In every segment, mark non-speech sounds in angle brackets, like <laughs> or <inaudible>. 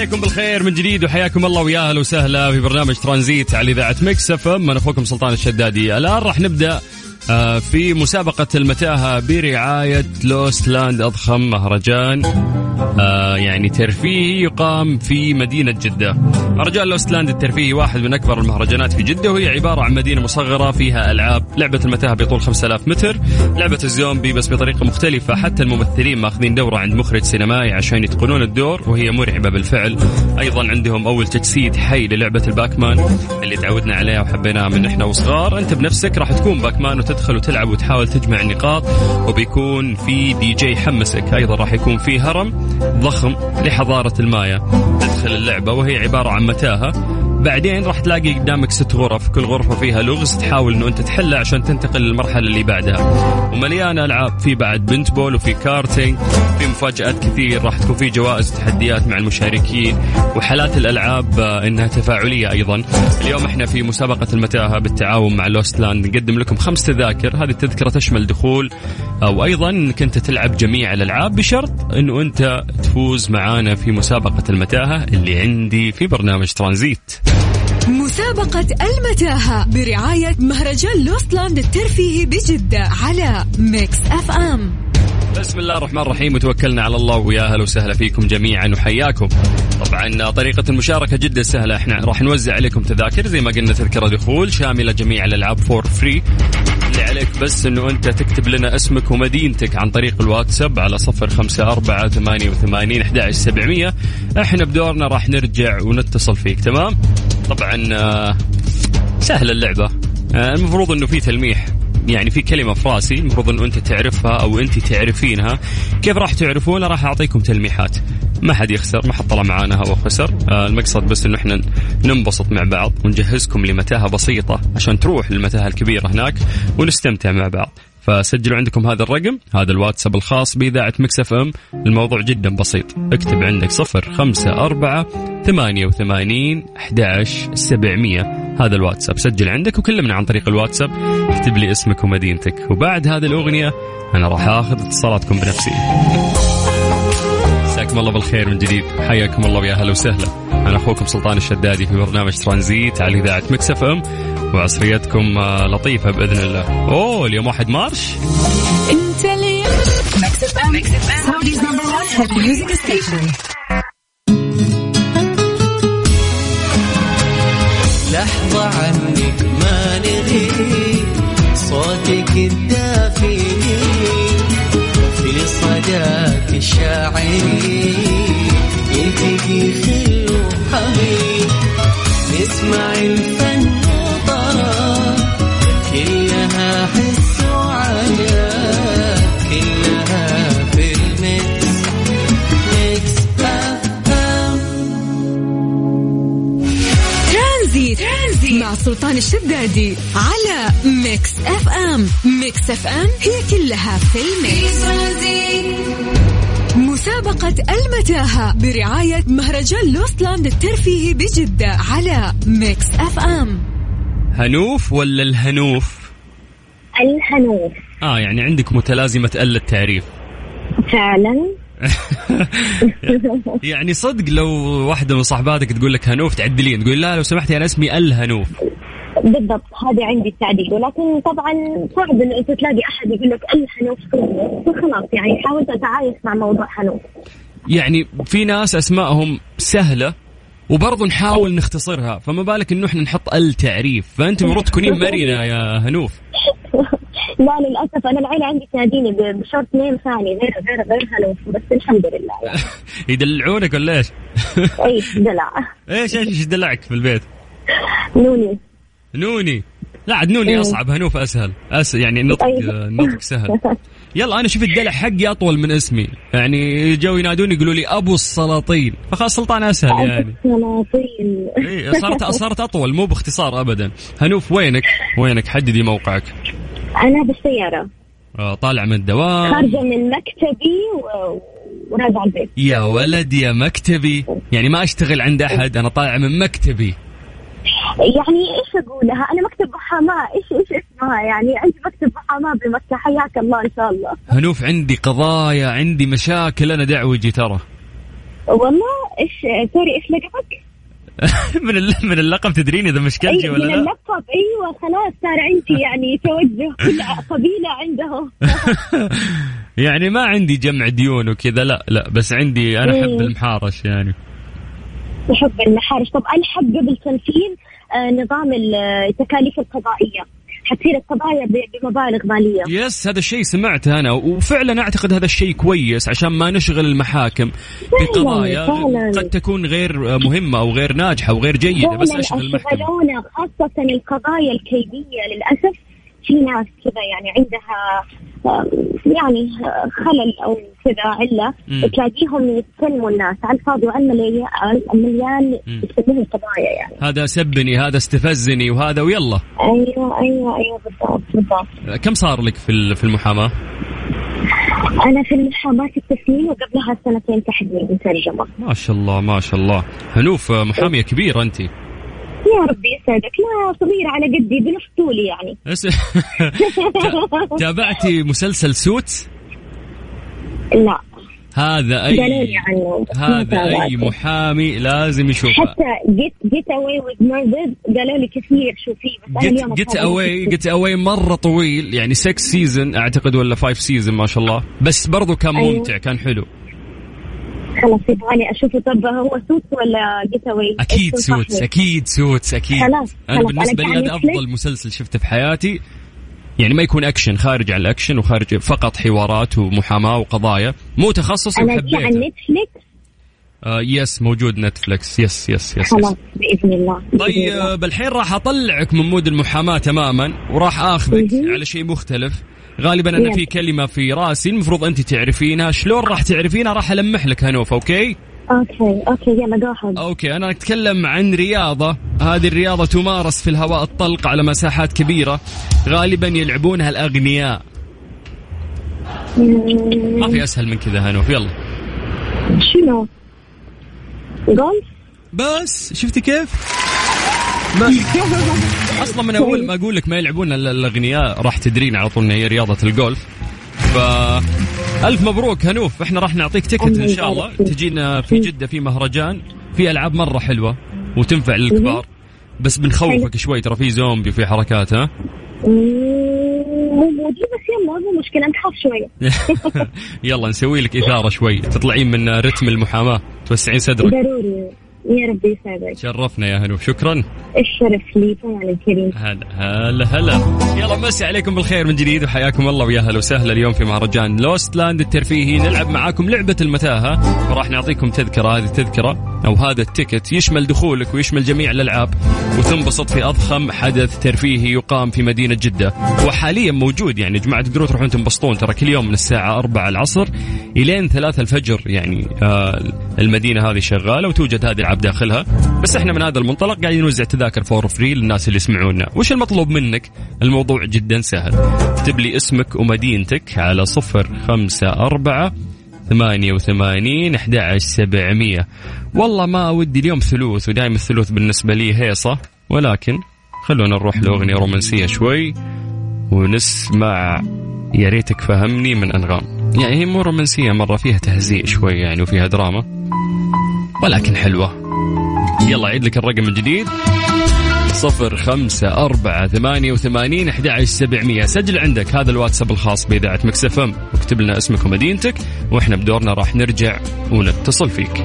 عليكم بالخير من جديد وحياكم الله ويا أهلا وسهلا في برنامج ترانزيت على إذاعة Mix FM. أنا أخوكم سلطان الشدادي. الآن راح نبدأ آه، في مسابقة المتاهة برعاية Lost Land أضخم مهرجان. يعني ترفيهي يقام في مدينة جدة. مهرجان Lost Land الترفيهي واحد من أكبر المهرجانات في جدة وهي عبارة عن مدينة مصغرة فيها ألعاب لعبة المتاهة بطول 5000 متر لعبة الزومبي بس بطريقة مختلفة حتى الممثلين ماخذين دورة عند مخرج سينمائي عشان يتقنون الدور وهي مرعبة بالفعل. أيضا عندهم أول تجسيد حي للعبة ال Pac-Man اللي تعودنا عليها وحبيناها من إحنا وصغار. أنت بنفسك راح تكون Pac-Man وتدخل وتلعب وتحاول تجمع النقاط وبيكون في دي جي يحمسك أيضا راح يكون في هرم ضخم لحضارة المايا. تدخل اللعبة وهي عبارة عن متاهة. بعدين راح تلاقي قدامك ست غرف كل غرفة فيها لغز تحاول إنه أنت تحلها عشان تنتقل للمرحلة اللي بعدها. ومليانة ألعاب في بعد paintball وفي كارتينج في مفاجآت كثير راح تكون في جوائز وتحديات مع المشاركين وحالات الألعاب آه، إنها تفاعلية أيضا. اليوم إحنا في مسابقة المتاهة بالتعاون مع Lost Land نقدم لكم خمس تذاكر هذه التذكرة تشمل دخول أو أيضا انك انت تلعب جميع الألعاب بشرط إنه أنت تفوز معانا في مسابقة المتاهة اللي عندي في برنامج ترانزيت. مسابقة المتاهة برعاية مهرجان Lost Land الترفيهي بجدة على Mix FM. بسم الله الرحمن الرحيم وتوكلنا على الله ويا أهلا وسهلا فيكم جميعا وحياكم. طبعا طريقة المشاركة جدا سهلة إحنا راح نوزع عليكم تذاكر زي ما قلنا تذكرة دخول شاملة جميع الألعاب for free. اللي عليك بس إنه أنت تكتب لنا اسمك ومدينتك عن طريق الواتساب على صفر خمسة أربعة ثمانية وثمانين أحد سبعمية إحنا بدورنا راح نرجع ونتصل فيك تمام؟ طبعا آه، سهلة اللعبة آه، المفروض إنه في تلميح يعني في كلمة في راسي المفروض انه أنت تعرفها أو أنت تعرفينها. كيف راح تعرفونها راح أعطيكم تلميحات. ما حد يخسر ما حد طلع معانا هو خسر. آه المقصد بس إنه إحنا ننبسط مع بعض ونجهزكم لمتاهة بسيطة عشان تروح للمتاهة الكبيرة هناك ونستمتع مع بعض. فسجلوا عندكم هذا الرقم هذا الواتساب الخاص بإذاعة Mix FM. الموضوع جدا بسيط. اكتب عندك صفر خمسة أربعة ثمانية وثمانين أحداش سبعمية. هذا الواتساب. سجل عندك وكلمنا عن طريق الواتساب. اكتب لي اسمك ومدينتك. وبعد هذه الأغنية أنا راح آخذ اتصالاتكم بنفسي. مساكم الله بالخير من جديد. حياكم الله ويا أهلا وسهلا. أنا أخوكم سلطان الشدادي في برنامج ترانزيت على إذاعة Mix FM. وعصريتكم آه، لطيفة بإذن الله. أوه اليوم واحد March. انت اليوم. Mix FM. Saudi's number 1 music station لحظة عنك ما نغيب صوتك الدافي في صداك الشاعري. يلتقي خل وحبيب نسمع الشدادي على Mix FM Mix FM هي كلها في ال mix. مسابقة المتاهة برعاية مهرجان Lost Land الترفيهي بجدة على Mix FM هنوف ولا الهنوف؟ الهنوف. آه يعني عندك متلازمة أل التعريف. فعلا؟ <laughs> يعني صدق لو واحدة من صاحباتك تقول لك هنوف تعدلين تقول لا لو سمحتي أنا اسمي ألهنوف. بالضبط هذا عندي التعديل. ولكن طبعا صعب إنه أنت تلاقي أحد يقول لك الحنوف فخلاص يعني حاولت أتعايش مع موضوع حنوف. يعني في ناس أسمائهم سهلة وبرضه نحاول نختصرها فما بالك إنه إحنا نحط التعريف؟ فانت <laughs> المفروض تكونين مرنة يا هنوف. <laughs> لا للأسف أنا العيلة عندي تناديني بشورت نيم ثاني غير غير غير هنوف بس الحمد لله. يعني <laughs> يدلعونك ولا إيش؟ اي دلع. إيش إيش دلعك في البيت؟ نوني. نوني. لا عاد نوني إيه. أصعب هنوف أسهل. أس يعني النطق طيب. النطق سهل. <laughs> يلا أنا شوف الدلع حقي أطول من اسمي. يعني جو ينادوني يقولوا لي أبو السلاطين. فخلاص سلطان أسهل يعني. سلاطين <laughs> إيه صارت صارت أطول مو باختصار ابدا. هنوف وينك؟ وينك؟ حددي موقعك. أنا بالسيارة. آه، طالع من الدوام. خارجة من مكتبي و... وراجعة البيت. يا ولد يا مكتبي. يعني ما أشتغل عند أحد أنا طالع من مكتبي. يعني إيش أقولها؟ أنا مكتب محاماه إيش إيش اسمها؟ يعني عندي مكتب محاماه بمكه حياك الله إن شاء الله. هنوف عندي قضايا عندي مشاكل. أنا دعوجي ترى. والله إيش سوري إيش لقبك؟ <laughs> من من اللقب تدرين إذا مشكلتي أي ولا من لا؟ اللقب. أيوه خلاص صار عندي <laughs> يعني توجه كل قبيلة عندهم <laughs> يعني ما عندي جمع ديون وكذا. لا لا بس عندي أنا أحب مم. المحارش يعني. تحب المحارش. طب الحق قبل تنفيذ آه، نظام التكاليف القضائية. حتصير القضايا بمبالغ مالية. يس هذا الشيء سمعته أنا وفعلا أعتقد هذا الشيء كويس عشان ما نشغل المحاكم بقضايا. قد تكون غير مهمة أو غير ناجحة أو غير جيدة بس اشغل المحكمة. خاصة القضايا الكيدية للأسف في ناس كذا يعني عندها يعني خلل أو كذا مم. تلاقيهم يتكلموا الناس على الفاضي وعلى المليان. يسموهم قضايا يعني هذا سبني هذا استفزني وهذا ويلا أيوه أيوه أيوه بالضبط بالضبط كم صار لك في في المحاماة؟ أنا في المحاماة لي سنتين وقبلها سنتين تحديد ترجمة ما شاء الله ما شاء الله هنوف محامية كبيرة انت يا ربي يسعدك. لا صغيرة على قدي بنص طولي يعني <laughs> تابعتي مسلسل Suits؟ لا. هذا اي عنه هذا أي. محامي لازم يشوفه. حتى Get Get Away with قالوا لي كثير شوفيه بس أنا اليوم Get Away Get Away مرة طويل يعني 6 season أعتقد ولا 5 season ما شاء الله. بس برضو كان أيوه. ممتع كان حلو. خلاص يبغاني اشوفه طب هو Suits ولا Get Away أكيد Suits أكيد Suits أكيد. خلاص، أنا بالنسبة لي هذا أفضل. مسلسل شفته في حياتي. يعني ما يكون أكشن خارج عن الأكشن وخارج فقط حوارات ومحاماة وقضايا. مو تخصصي أنا وحبيته Netflix آه yes موجود Netflix yes yes yes. خلاص بإذن الله. طيب الحين راح أطلعك من mood المحاماة تماما وراح آخذك. على شيء مختلف. غالبا أنا يلا. في كلمة في رأسي المفروض أنت تعرفينها. شلون راح تعرفينها؟ راح ألمح لك هنوف okay؟ okay okay يلا go okay أنا أتكلم عن رياضة. هذه الرياضة تمارس في الهواء الطلق على مساحات كبيرة. غالبا يلعبونها الأغنياء. ما في أسهل من كذا هنوف يلا. شنو؟ جولف؟ بس شفتي كيف؟ ما <laughs> أصلا من أول ما أقول لك ما يلعبون إلا الأغنياء راح تدرين على طول إن هي رياضة الجولف ف ألف مبروك هنوف إحنا راح نعطيك تكت إن شاء الله. تجينا في جدة في مهرجان في ألعاب مرة حلوة وتنفع للكبار. بس بنخوفك شوي ترى في زومبي وفي حركات ها؟ مو مودي بس يلا مو مشكلة نخاف شوية. <laughs> يلا نسوي لك إثارة شوي تطلعين من رتم المحاماة توسعين صدرك. ضروري. يا ربي يسعدك. تشرفنا يا هنوف شكرا الشرف لي فعلا الكريم. هلا هلا هلا. يلا مسي عليكم بالخير من جديد وحياكم الله ويا هلا وسهلا اليوم في مهرجان Lost Land الترفيهي. نلعب معاكم لعبة المتاهة. وراح نعطيكم تذكرة هذه التذكرة أو هذا ال ticket يشمل دخولك ويشمل جميع الألعاب وتنبسط في أضخم حدث ترفيهي يقام في مدينة جدة. وحاليا موجود يعني يا جماعة تقدرون تروحون تنبسطون ترى كل يوم من الساعة 4 العصر إلين 3 الفجر. يعني آه المدينة هذه شغالة وتوجد هذه الألعاب داخلها بس إحنا من هذا المنطلق قاعدين نوزع تذاكر for free للناس اللي يسمعونا. وش المطلوب منك؟ الموضوع جدا سهل. اكتب لي اسمك ومدينتك على صفر خمسة أربعة ثمانية وثمانين أحد سبعمية. والله ما ودي اليوم ثلوث ودائما الثلوث بالنسبة لي هيصة. ولكن خلونا نروح لأغنية رومانسية شوي ونسمع يا ريتك فهمني من أنغام. يعني هي مو رومانسية مرة فيها تهزيء شوي يعني وفيها دراما. ولكن حلوة. يلا عيد لك الرقم من جديد صفر خمسة أربعة ثمانية وثمانين أحد سبعمية. سجل عندك هذا الواتساب الخاص بإذاعة مكسفم واكتب لنا اسمك ومدينتك وإحنا بدورنا راح نرجع ونتصل فيك.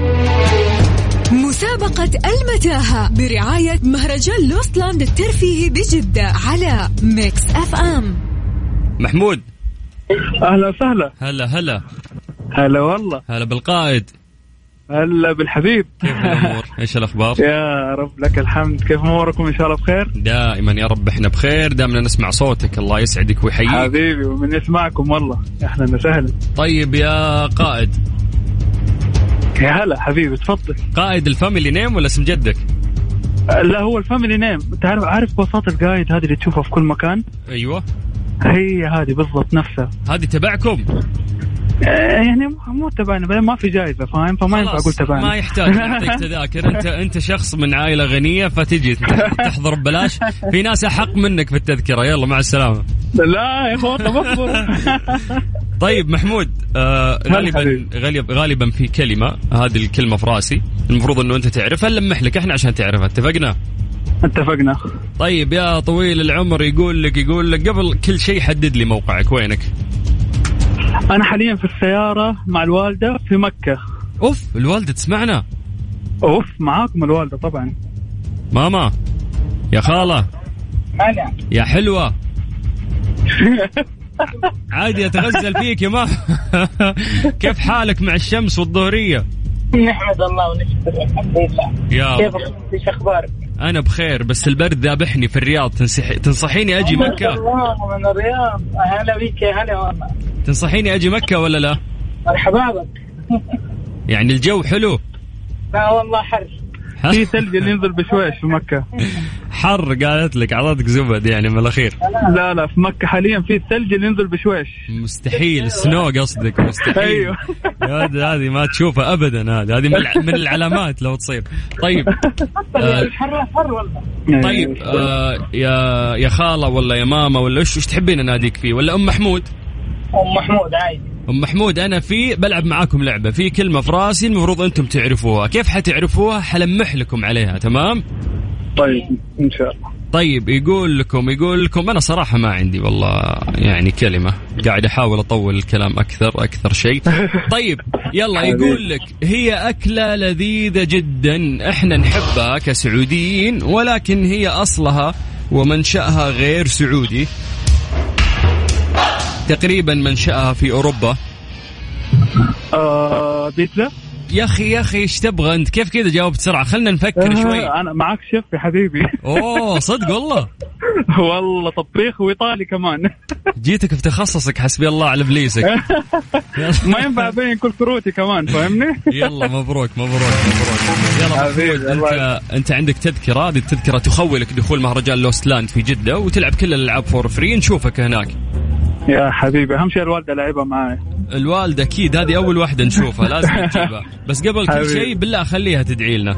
مسابقة المتاهة برعاية مهرجان Lost Land الترفيهي بجدة على Mix FM. محمود. أهلا وسهلا. هلا هلا. هلا والله. هلا بالقائد. هلا بالحبيب. كيف الأمور؟ إيش الأخبار؟ يا رب لك الحمد. كيف أموركم؟ إن شاء الله بخير. دائما يا رب إحنا بخير. دائما نسمع صوتك. الله يسعدك ويحييك. حبيبي ومن يسمعكم والله. أهلا وسهلا. طيب يا قائد. يا هلا حبيبي تفضل. قائد ال family name ولا اسم جدك؟ لا هو ال family name. تعرف عارف بساط القايد هذه اللي تشوفها في كل مكان؟ أيوه. هي هذه بالضبط نفسها. هذه تبعكم. يعني مو- تبعنا بعدين ما في جائزه فاهم؟ فما ينفع أقول تبعنا ما يحتاج <laughs> نعطيك تذاكر. انت أنت شخص من عائلة غنية فتجي تحضر ببلاش. في ناس أحق منك في التذكرة. يلا مع السلامة. لا يا <laughs> طيب محمود آه غالبا. غالبا غالبا في كلمة. هذه الكلمة في راسي. المفروض إنه أنت تعرفها. نلمح لك إحنا عشان تعرفها. اتفقنا؟ اتفقنا. طيب يا طويل العمر يقول لك يقول لك قبل كل شيء حدد لي موقعك. وينك؟ أنا حاليا في السيارة مع الوالدة في مكة. أوف الوالدة تسمعنا. أوف معاكم الوالدة طبعا. ماما يا خالة. يا حلوة. <laughs> عادي أتغزل فيك يا ما <laughs> كيف حالك مع الشمس والظهرية؟ نحمد الله ونشكر الحمد لله. يا كيف. إيش أخبارك؟ أنا بخير بس البرد ذابحني في الرياض. تنصح... تنصحيني أجي مكة؟ الله من الرياض هلا بك يا هلا والله. تنصحيني أجي مكة ولا لا؟ مرحبا بك. يعني الجو حلو. لا والله حر. في ثلج اللي ينزل بشويش في مكة. حر قالت لك أعطتك زبد يعني من الأخير. لا لا في مكة حاليا في الثلج اللي ينزل بشويش. مستحيل سنو قصدك مستحيل. أيوه. هذه ما تشوفها ابدا هذه هذه من الع- من العلامات لو تصير. طيب آه حر حر والله. طيب آه يا يا خالة ولا يا ماما ولا إيش إيش تحبين أناديك فيه؟ ولا أم محمود؟ أم محمود عادي. أم محمود أنا في بلعب معاكم لعبة في كلمة في راسي المفروض أنتم تعرفوها. كيف حتعرفوها؟ حلمح لكم عليها تمام؟ طيب إن شاء الله. طيب يقول لكم يقول لكم أنا صراحة ما عندي والله يعني كلمة. قاعد أحاول أطول الكلام أكثر أكثر شيء. <laughs> طيب يلا يقول لك هي أكلة لذيذة جدا. إحنا نحبها كسعوديين ولكن هي أصلها ومنشأها غير سعودي. تقريبا منشاها في أوروبا. آه بيتزا؟ يا أخي يا أخي إيش تبغى أنت؟ كيف كذا؟ جاوب بسرعة. خلنا نفكر شوي. آه أنا معك شيف يا حبيبي. أوه صدق والله. <laughs> والله طبيخ وإيطالي كمان. <laughs> جيتك في تخصصك حسبي الله على إبليسك. <laughs> ما ينفع ابين كل كروتي كمان فاهمني؟ يلا مبروك مبروك مبروك. يلا الله انت أنت عندك تذكرة؟ هذه التذكرة تخولك دخول مهرجان Lost Land في جدة وتلعب كل الألعاب for free نشوفك هناك. يا حبيبي. أهم شيء الوالدة لعبها معايا الوالدة أكيد. هذه أول واحدة نشوفها. لازم <laughs> نجيبها بس قبل كل. شيء بالله خليها تدعي لنا.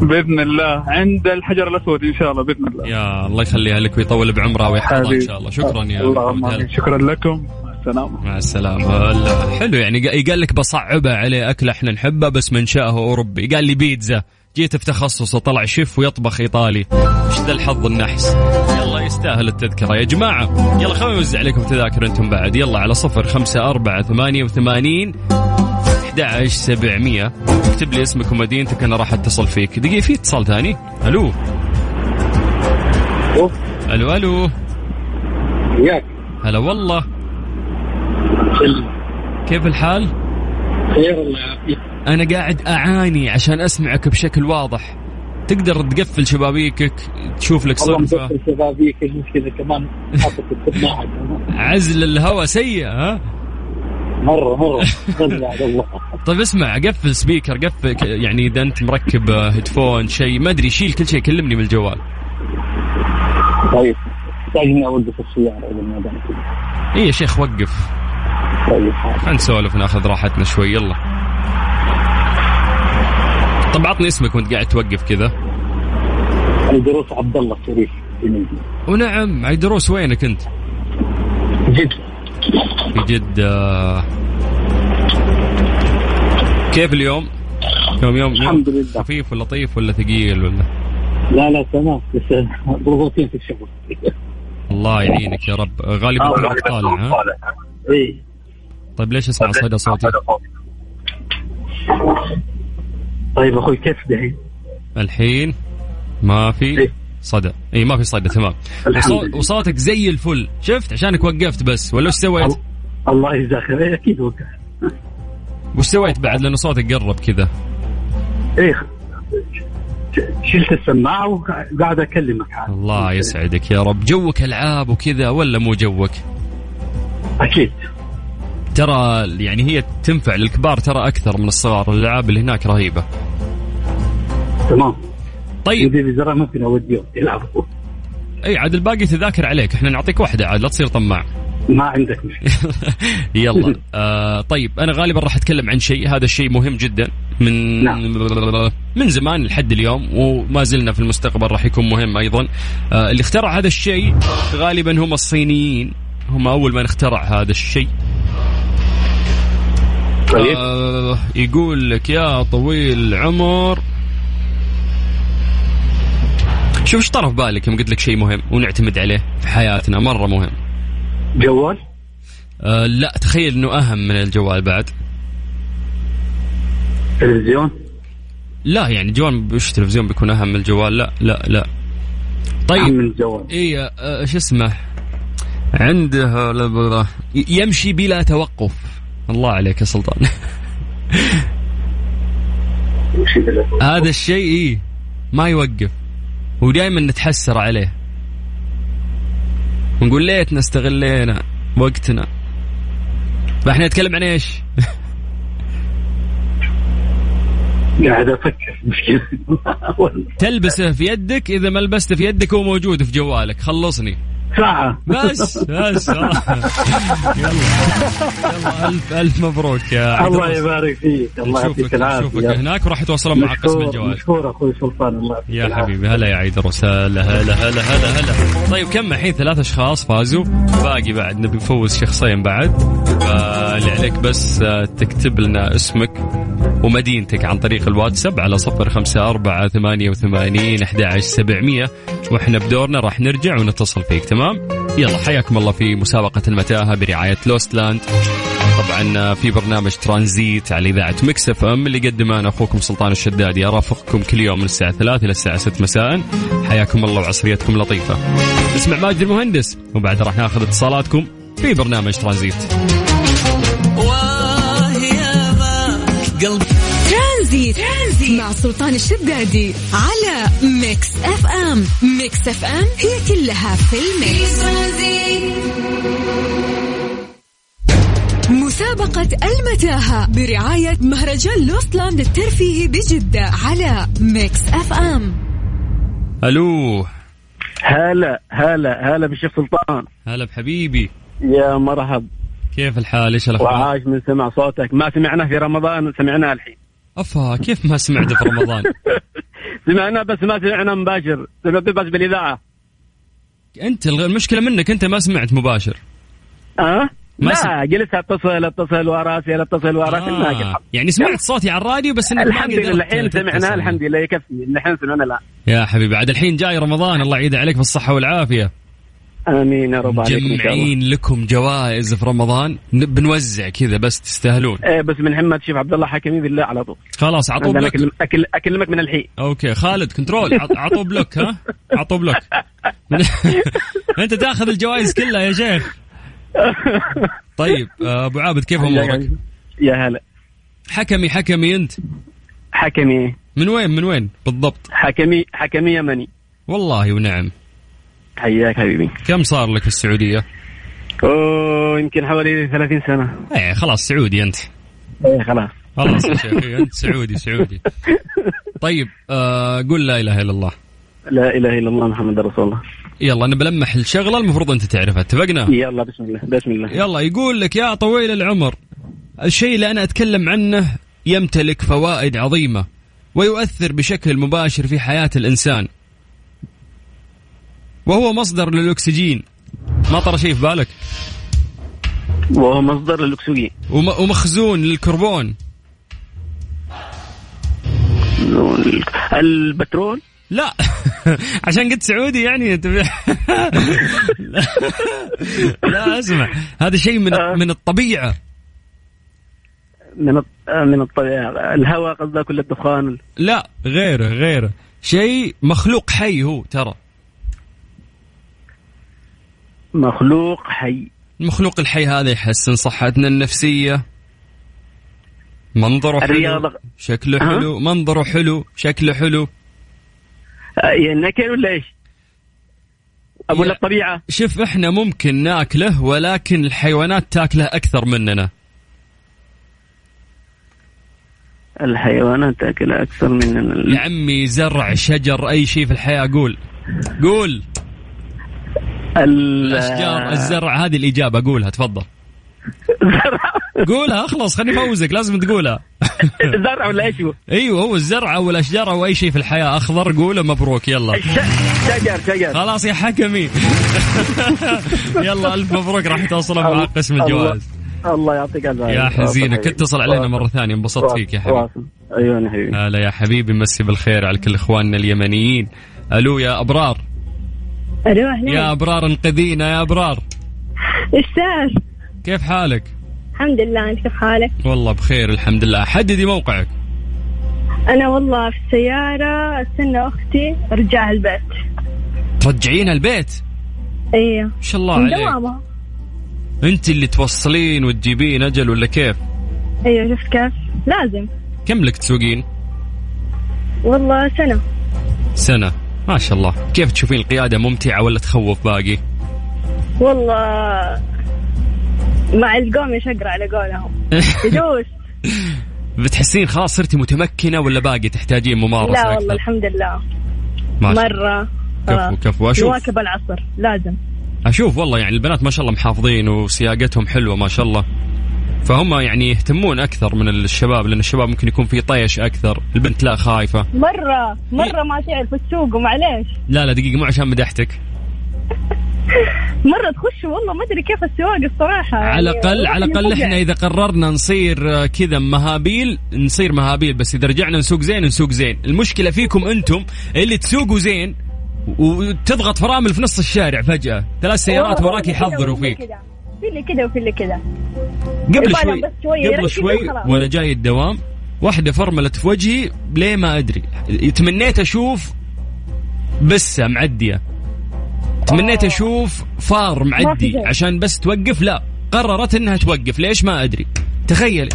بإذن الله. عند الحجر الأسود إن شاء الله بإذن الله. يا الله يخليها لك ويطول بعمرها ويحفظها إن. شاء الله. شكرا يا. هلا. شكرا لكم. مع السلامة. مع السلامة. حلو يعني. قا- قال لك بصعبها عليه أكلة إحنا نحبها بس منشأه أوروبي. قال لي بيتزا. جيت في تخصصه طلع شيف ويطبخ إيطالي. إيش ذا الحظ النحس؟ يلا يستاهل التذكرة. يا جماعة يلا خلونا نوزع عليكم تذاكر أنتم بعد. يلا على صفر خمسة أربعة ثمانية وثمانين 11700 اكتب لي اسمك ومدينتك أنا راح أتصل فيك. دقيقة في اتصال ثاني؟ ألو؟ ألو ألو؟ وياك هلا والله. كيف الحال؟ خير الله يعافيك. أنا قاعد أعاني عشان أسمعك بشكل واضح. تقدر تقفل شبابيكك تشوف لك صرفه مقفل شبابيك المشكلة كمان حاطط. عزل الهواء سيء ها؟ مرة مرة. غزة على الله. طيب اسمع قفل سبيكر قفل يعني إذا أنت مركب آه، هيدفون شيء ما أدري شيل كل شيء كلمني من الجوال طيب. محتاج أوقف السيارة إذا ما اي يا شيخ وقف. طيب حاضر. نسولف ناخذ راحتنا شوي يلا. طب عطني اسمك وانت قاعد توقف كذا. أنا دروس عبد الله الشريف. ونعم عيدروس وينك انت؟ جد. في جدة كيف اليوم؟ يوم يوم يوم الحمد لله. خفيف ولا لطيف ولا ثقيل ولا؟ لا لا تمام بس ضغوطين في الشغل. الله يعينك يا رب. غالبا كنت طالع ها؟ اي طيب ليش اسمع صدى صوتي؟ طيب أخوي كيف دحين؟ الحين ما في إيه. صدى. اي ما في صدى تمام. وصوتك زي الفل. شفت؟ عشانك وقفت بس. ولا وش سويت؟ الله يجزاك خير. إيه، أكيد وقف وش سويت بعد؟ لأنه صوتك قرب كذا. إيه شلت السماعة وقاعد أكلمك عاد. الله يسعدك يا رب. جوك ألعاب وكذا ولا مو جوك؟ أكيد. ترى يعني هي تنفع للكبار ترى أكثر من الصغار. الألعاب اللي هناك رهيبة. تمام. طيب. يدي بزرع ممكن اوديهم يلعبوا أي عاد الباقي تذاكر عليك. إحنا نعطيك واحدة عاد لا تصير طماع. ما عندك مشكلة. <laughs> يلا. <laughs> آه طيب أنا غالبا راح أتكلم عن شيء. هذا الشيء مهم جدا. من نعم. من زمان لحد اليوم وما زلنا في المستقبل راح يكون مهم أيضا. آه اللي اخترع هذا الشيء غالبا هم الصينيين. هم أول من اخترع هذا الشيء. طيب. آه يقول لك يا طويل العمر شوف إيش طرف بالك يوم قلت لك شيء مهم ونعتمد عليه في حياتنا؟ مرة مهم. جوال؟ آه لا تخيل إنه أهم من الجوال بعد. تلفزيون؟ لا يعني جوال وش تلفزيون بيكون أهم من الجوال؟ لا لا لا. طيب. من الجوال. اي آه، شو اسمه؟ عنده يمشي بلا توقف. الله عليك يا سلطان. هذا الشيء إيه ما يوقف. ودائما نتحسر عليه. ونقول ليتنا استغلينا وقتنا. فإحنا نتكلم عن إيش؟ <laughs> قاعد أفكر مشكلة. <laughs> تلبسه في يدك إذا ما لبسته في يدك هو موجود في جوالك. خلصني. ساعة. بس بس يلا يلا ألف ألف مبروك يا عبد الله. يبارك فيك الله يعطيك نشوفك العافية. نشوفك هناك وراح يتواصلون مع قسم الجوال مشكور أخوي سلطان الله يا العافية. حبيبي هلا يا عيدروس هلا هلا هلا هلا هلا. طيب كم الحين؟ ثلاث أشخاص فازوا. باقي بعد نبي نفوز شخصين بعد. فاللي عليك بس آه، تكتب لنا اسمك ومدينتك عن طريق الواتساب على صفر خمسة أربعة ثمانية وثمانين أحد عشر سبعمية. وإحنا بدورنا راح نرجع ونتصل فيك تمام؟ يلا حياكم الله في مسابقة المتاهة برعاية Lostland طبعا في برنامج ترانزيت على إذاعة Mix FM اللي قدمه أنا أخوكم سلطان الشدادي ارافقكم كل يوم من الساعة 3 إلى الساعة 6 مساء. حياكم الله وعصريتكم لطيفة. نسمع ماجد المهندس وبعد راح ناخذ اتصالاتكم في برنامج ترانزيت. واه يا ما قلبي ترانزيت. مع سلطان الشدادي على Mix FM. Mix FM هي كلها في ال mix. مسابقة المتاهة برعاية مهرجان Lostland الترفيهي بجدة على Mix FM. ألو. هلا هلا هلا بالشيخ سلطان. هلا بحبيبي. يا مرحب. كيف الحال؟ إيش الأخبار؟ وعاش من سمع صوتك. ما سمعناه في رمضان سمعناه الحين. أفا كيف ما سمعت في رمضان؟ <laughs> سمعناه بس ما سمعنا مباشر. سمعت بس بالإذاعة. أنت المشكلة منك أنت ما سمعت مباشر. ها؟ ما لا سم- جلست أتصل أتصل وراسي أتصل ما قد آه. يعني سمعت صوتي على الراديو بس إنك ما الحمد لله الحين. سمعناه الحمد لله يكفي. الحين سمعنا لا. يا حبيبي عاد الحين جاي رمضان الله يعيد عليك بالصحة والعافية. آمين يا رب عليكم مجمعين لكم جوائز في رمضان. بنوزع كذا بس تستاهلون. إيه بس من محمد شيف عبد الله حكمي بالله على طول. خلاص عطوا block أكل أكلمك من الحين. okay خالد control. عط- عطوا block ها؟ عطوا بلوك <laughs> أنت تأخذ الجوائز كلها يا شيخ. طيب آه، أبو عابد كيف أمورك؟ يا هلا. حكمي حكمي أنت؟ حكمي. من وين؟ من وين؟ بالضبط. حكمي حكمي يمني. والله ونعم. حياك حبيبي. كم صار لك في السعودية؟ اوه يمكن حوالي 30 سنة. إيه خلاص سعودي أنت. إيه خلاص. خلاص يا شيخ إيه، أنت سعودي سعودي. <laughs> طيب آه قول لا إله إلا الله. لا إله إلا الله محمد رسول الله. يلا أنا بلمح الشغلة المفروض أنت تعرفها. اتفقنا؟ يلا بسم الله بسم الله. يلا يقول لك يا طويل العمر الشيء اللي أنا أتكلم عنه يمتلك فوائد عظيمة ويؤثر بشكل مباشر في حياة الإنسان. وهو مصدر للأكسجين. ما طرى شيء في بالك؟ وهو مصدر للأكسجين. وم- ومخزون للكربون. البترول؟ لا. <laughs> عشان قلت سعودي يعني. تبي <laughs> لا. لا اسمع. هذا شيء من من الطبيعة. من الط- من الطبيعة. الهواء قصدك ولا الدخان. لا غيره غيره. شيء مخلوق حي هو ترى. مخلوق حي. المخلوق الحي هذا يحسن صحتنا النفسية. منظره حلو الرياضة. شكله ها؟ حلو منظره حلو شكله حلو. آه، نكر ولا إيش؟ لك طبيعه شوف إحنا ممكن ناكله ولكن الحيوانات تاكله أكثر مننا. الحيوانات تاكل أكثر من يا عمي زرع شجر أي شيء في الحياة قول. قول. الاشجار الزرع هذه الإجابة قولها تفضل. قولها اخلص خليني افوزك لازم تقولها. زرع ولا إيش هو؟ أيوه هو الزرع أو الأشجار أو أي شيء في الحياة أخضر قوله مبروك يلا. شجر شجر. خلاص يا حكمي. <laughs> يلا ألف مبروك راح توصلون مع قسم الجوائز. الله, يعطيك العافيه يا حزينك اتصل علينا مرة ثانية انبسطت فيك يا حبيبي. أيوه يا حبيبي. هلا يا حبيبي مسي بالخير على كل إخواننا اليمنيين. ألو يا أبرار. ألو يا أبرار انقذينا يا أبرار. إيش صار؟ كيف حالك؟ الحمد لله أنت كيف حالك؟ والله بخير الحمد لله. حددي موقعك. أنا والله في السيارة أستنى أختي ارجع البيت. ترجعين البيت؟ أيوه ما شاء الله عليك. دوامها أنت اللي توصلين وتجيبين أجل ولا كيف؟ أيوه شفت كيف؟ لازم. كم لك تسوقين؟ والله سنة. سنة. ما شاء الله. كيف تشوفين القيادة ممتعة ولا تخوف باقي؟ والله مع القوم يشقر على قولهم. <laughs> يدوس بتحسين خلاص صرتي متمكنة ولا باقي تحتاجين ممارسة لا أكثر؟ والله الحمد لله. ما شاء الله. مرة كفو خلاص. كفو. أشوف. نواكب العصر. لازم. أشوف والله يعني البنات ما شاء الله محافظين وسياقتهم حلوة ما شاء الله. فهم يعني يهتمون أكثر من الشباب لأن الشباب ممكن يكون في طيش أكثر البنت لا خايفة. مرة مرة ما تعرف تسوق ومعليش لا لا دقيقة مو عشان مدحتك. مرة تخش والله ما أدري كيف السواقة الصراحة. على يعني الأقل على الأقل. إحنا إذا قررنا نصير آه، كذا مهابيل نصير مهابيل. بس إذا رجعنا نسوق زين نسوق زين. المشكلة فيكم أنتم اللي تسوقوا زين وتضغط فرامل في نص الشارع فجأة. ثلاث سيارات وراك يحضروا فيك. في اللي كده وفي اللي كده قبل شوي قبل شوي. وأنا جاي الدوام واحدة فرملت في وجهي ليه ما أدري. تمنيت أشوف بسة معدية. تمنيت أشوف فار معدي. عشان بس توقف؟ لا. قررت إنها توقف. ليش ما أدري. تخيلي.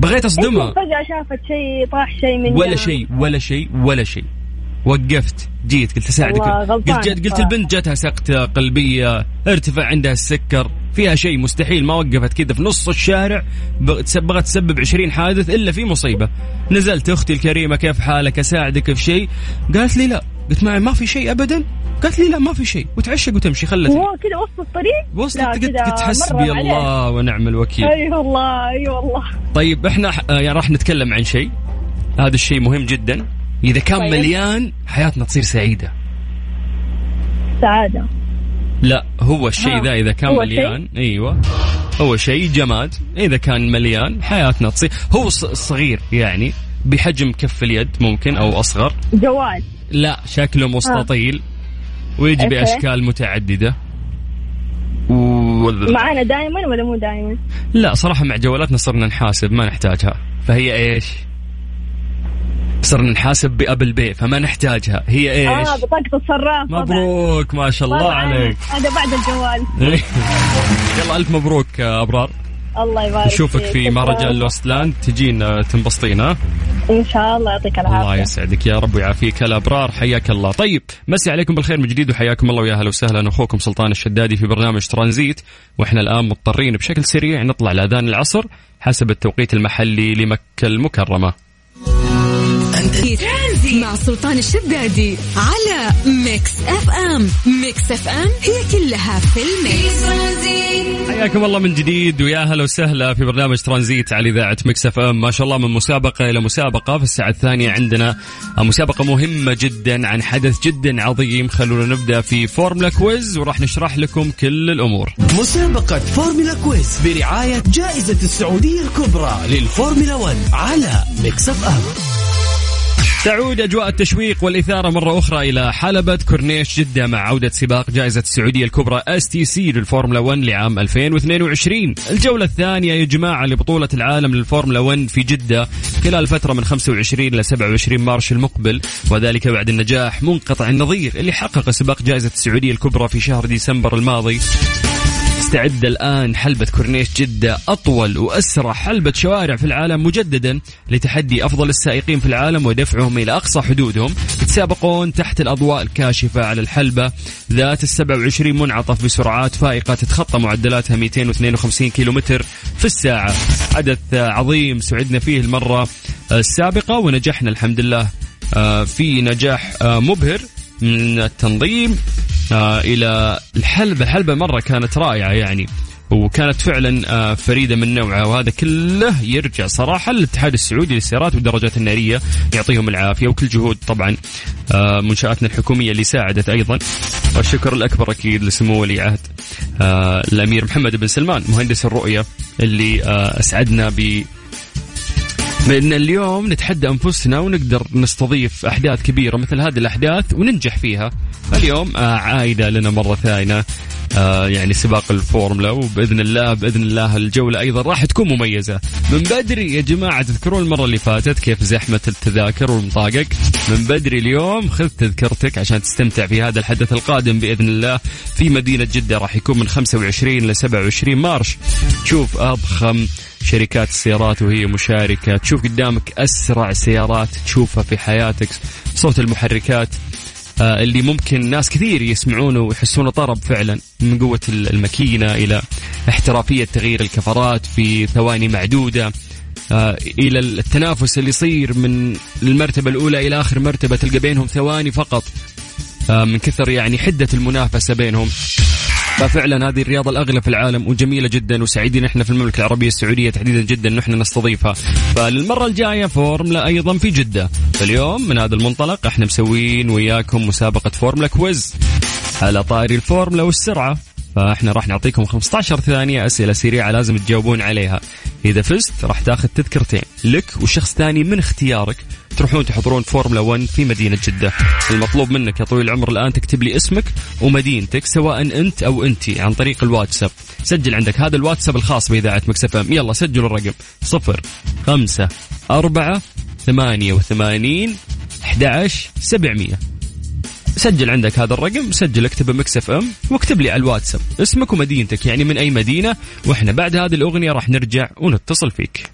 بغيت أصدمها. يمكن فجأة شافت شيء طاح شيء من ولا. شيء ولا شيء ولا شيء. وقفت. جيت قلت أساعدك. قلت جت قلت. البنت جاتها سكتة قلبية ارتفع عندها السكر. فيها شيء مستحيل ما وقفت كذا في نص الشارع بغ- بغت تسبب 20 حادث إلا في مصيبة. نزلت أختي الكريمة كيف حالك؟ أساعدك في شيء؟ قالت لي لا. قلت معي ما في شيء ابدا. قالت لي لا ما في شيء. وتعشق وتمشي خلتني. هو كذا وسط الطريق؟ وصلت قلت حسبي. الله ونعم الوكيل. أي والله أي والله. طيب إحنا آه، يعني راح نتكلم عن شيء. هذا الشيء مهم جدا. إذا كان طيب. مليان حياتنا تصير سعيدة. سعادة. لا هو الشيء ها. ذا إذا كان مليان. أيوه. هو شيء جماد. إذا كان مليان حياتنا تصير. هو صغير يعني بحجم كف اليد ممكن أو أصغر. جوال. لا شكله مستطيل. ويجي okay. بأشكال متعددة. و... <laughs> معانا دائما ولا مو دائما؟ لا صراحة مع جوالاتنا صرنا نحاسب ما نحتاجها. فهي إيش؟ صرنا نحاسب ب Apple Pay فما نحتاجها. هي إيش؟ آه بطاقة الصراف طبعاً. مبروك ما شاء الله طبعاً. عليك. هذا بعد الجوال. <laughs> يلا ألف مبروك يا أبرار. الله يبارك نشوفك. في مهرجان لوستلاند تجين آه، تنبسطين ها؟ إن شاء الله يعطيك الله العافية يسعدك يا رب ويعافيك. الأبرار حياك الله. طيب مسي عليكم بالخير من جديد وحياكم الله ويا أهلا وسهلا. أخوكم سلطان الشدادي في برنامج ترانزيت. وإحنا الآن مضطرين بشكل سريع نطلع لاذان العصر حسب التوقيت المحلي لمكة المكرمة. ترانزي. مع سلطان الشدادي على Mix FM. Mix FM هي كلها في ال mix. حياكم الله من جديد ويا أهلا وسهلا في برنامج ترانزيت على إذاعة Mix FM. ما شاء الله من مسابقة إلى مسابقة. في الساعة الثانية عندنا مسابقة مهمة جدا عن حدث جدا عظيم. خلونا نبدأ في فورمولا quiz وراح نشرح لكم كل الأمور. مسابقة فورمولا quiz برعاية جائزة السعودية الكبرى للفورمولا 1 على Mix FM. تعود أجواء التشويق والإثارة مرة أخرى إلى حلبة كورنيش جدة مع عودة سباق جائزة السعودية الكبرى STC للفورمولا 1 لعام 2022 الجولة الثانية يا جماعة لبطولة العالم للفورمولا 1 في جدة خلال فترة من 25 إلى 27 March المقبل وذلك بعد النجاح منقطع النظير اللي حقق سباق جائزة السعودية الكبرى في شهر ديسمبر الماضي. تستعد الآن حلبة كورنيش جدة أطول وأسرع حلبة شوارع في العالم مجددا لتحدي أفضل السائقين في العالم ودفعهم إلى أقصى حدودهم. يتسابقون تحت الأضواء الكاشفة على الحلبة. ذات ال 27 منعطف بسرعات فائقة تتخطى معدلاتها 252 كيلومتر في الساعة. حدث عظيم سعدنا فيه المرة السابقة ونجحنا الحمد لله. آه، في نجاح آه، مبهر. من التنظيم آه، إلى الحلبة الحلبة مرة كانت رائعة يعني وكانت فعلا فريدة من نوعها وهذا كله يرجع صراحة للاتحاد السعودي للسيارات والدراجات النارية يعطيهم العافية وكل جهود طبعا منشآتنا الحكومية اللي ساعدت أيضا. والشكر الأكبر أكيد لسمو ولي عهد الأمير محمد بن سلمان مهندس الرؤية اللي أسعدنا ب بان اليوم نتحدى أنفسنا ونقدر نستضيف أحداث كبيرة مثل هذه الأحداث وننجح فيها. اليوم عايده لنا مرة ثانية. آه يعني سباق الفورمولا وبإذن الله بإذن الله الجولة أيضا راح تكون مميزة. من بدري يا جماعة تذكرون المرة اللي فاتت كيف زحمة التذاكر والمطاقق؟ من بدري اليوم خذ تذكرتك عشان تستمتع في هذا الحدث القادم بإذن الله. في مدينة جدة راح يكون من 25 ل 27 March. شوف أضخم شركات السيارات وهي مشاركة. تشوف قدامك أسرع سيارات تشوفها في حياتك. صوت المحركات آه، اللي ممكن ناس كثير يسمعونه ويحسونه طرب فعلا من قوة الماكينة إلى احترافية تغيير الكفرات في ثواني معدودة آه، إلى التنافس اللي يصير من المرتبة الأولى إلى آخر مرتبة تلقى بينهم ثواني فقط آه، من كثر يعني حدة المنافسة بينهم. ففعلا هذه الرياضة الأغلى في العالم وجميلة جدا وسعيدين إحنا في المملكة العربية السعودية تحديدا جدا إن إحنا نستضيفها. فللمرة الجاية فورمولا أيضا في جدة. فاليوم من هذا المنطلق إحنا مسوين وياكم مسابقة فورمولا quiz. على طاري الفورمولا والسرعة. فاحنا راح نعطيكم 15 ثانية أسئلة سريعة لازم تجاوبون عليها. إذا فزت راح تاخذ تذكرتين لك وشخص ثاني من اختيارك تروحون تحضرون فورمولا 1 في مدينة جدة. المطلوب منك يا طويل العمر الآن تكتب لي اسمك ومدينتك سواء أنت أو أنت عن طريق الواتساب. سجل عندك هذا الواتساب الخاص بإذاعة Mix FM. يلا سجلوا الرقم صفر خمسة أربعة ثمانية وثمانين أحد سبعمية. سجل عندك هذا الرقم سجل اكتب Mix FM واكتب لي على الواتساب اسمك ومدينتك يعني من أي مدينة؟ وإحنا بعد هذه الأغنية راح نرجع ونتصل فيك.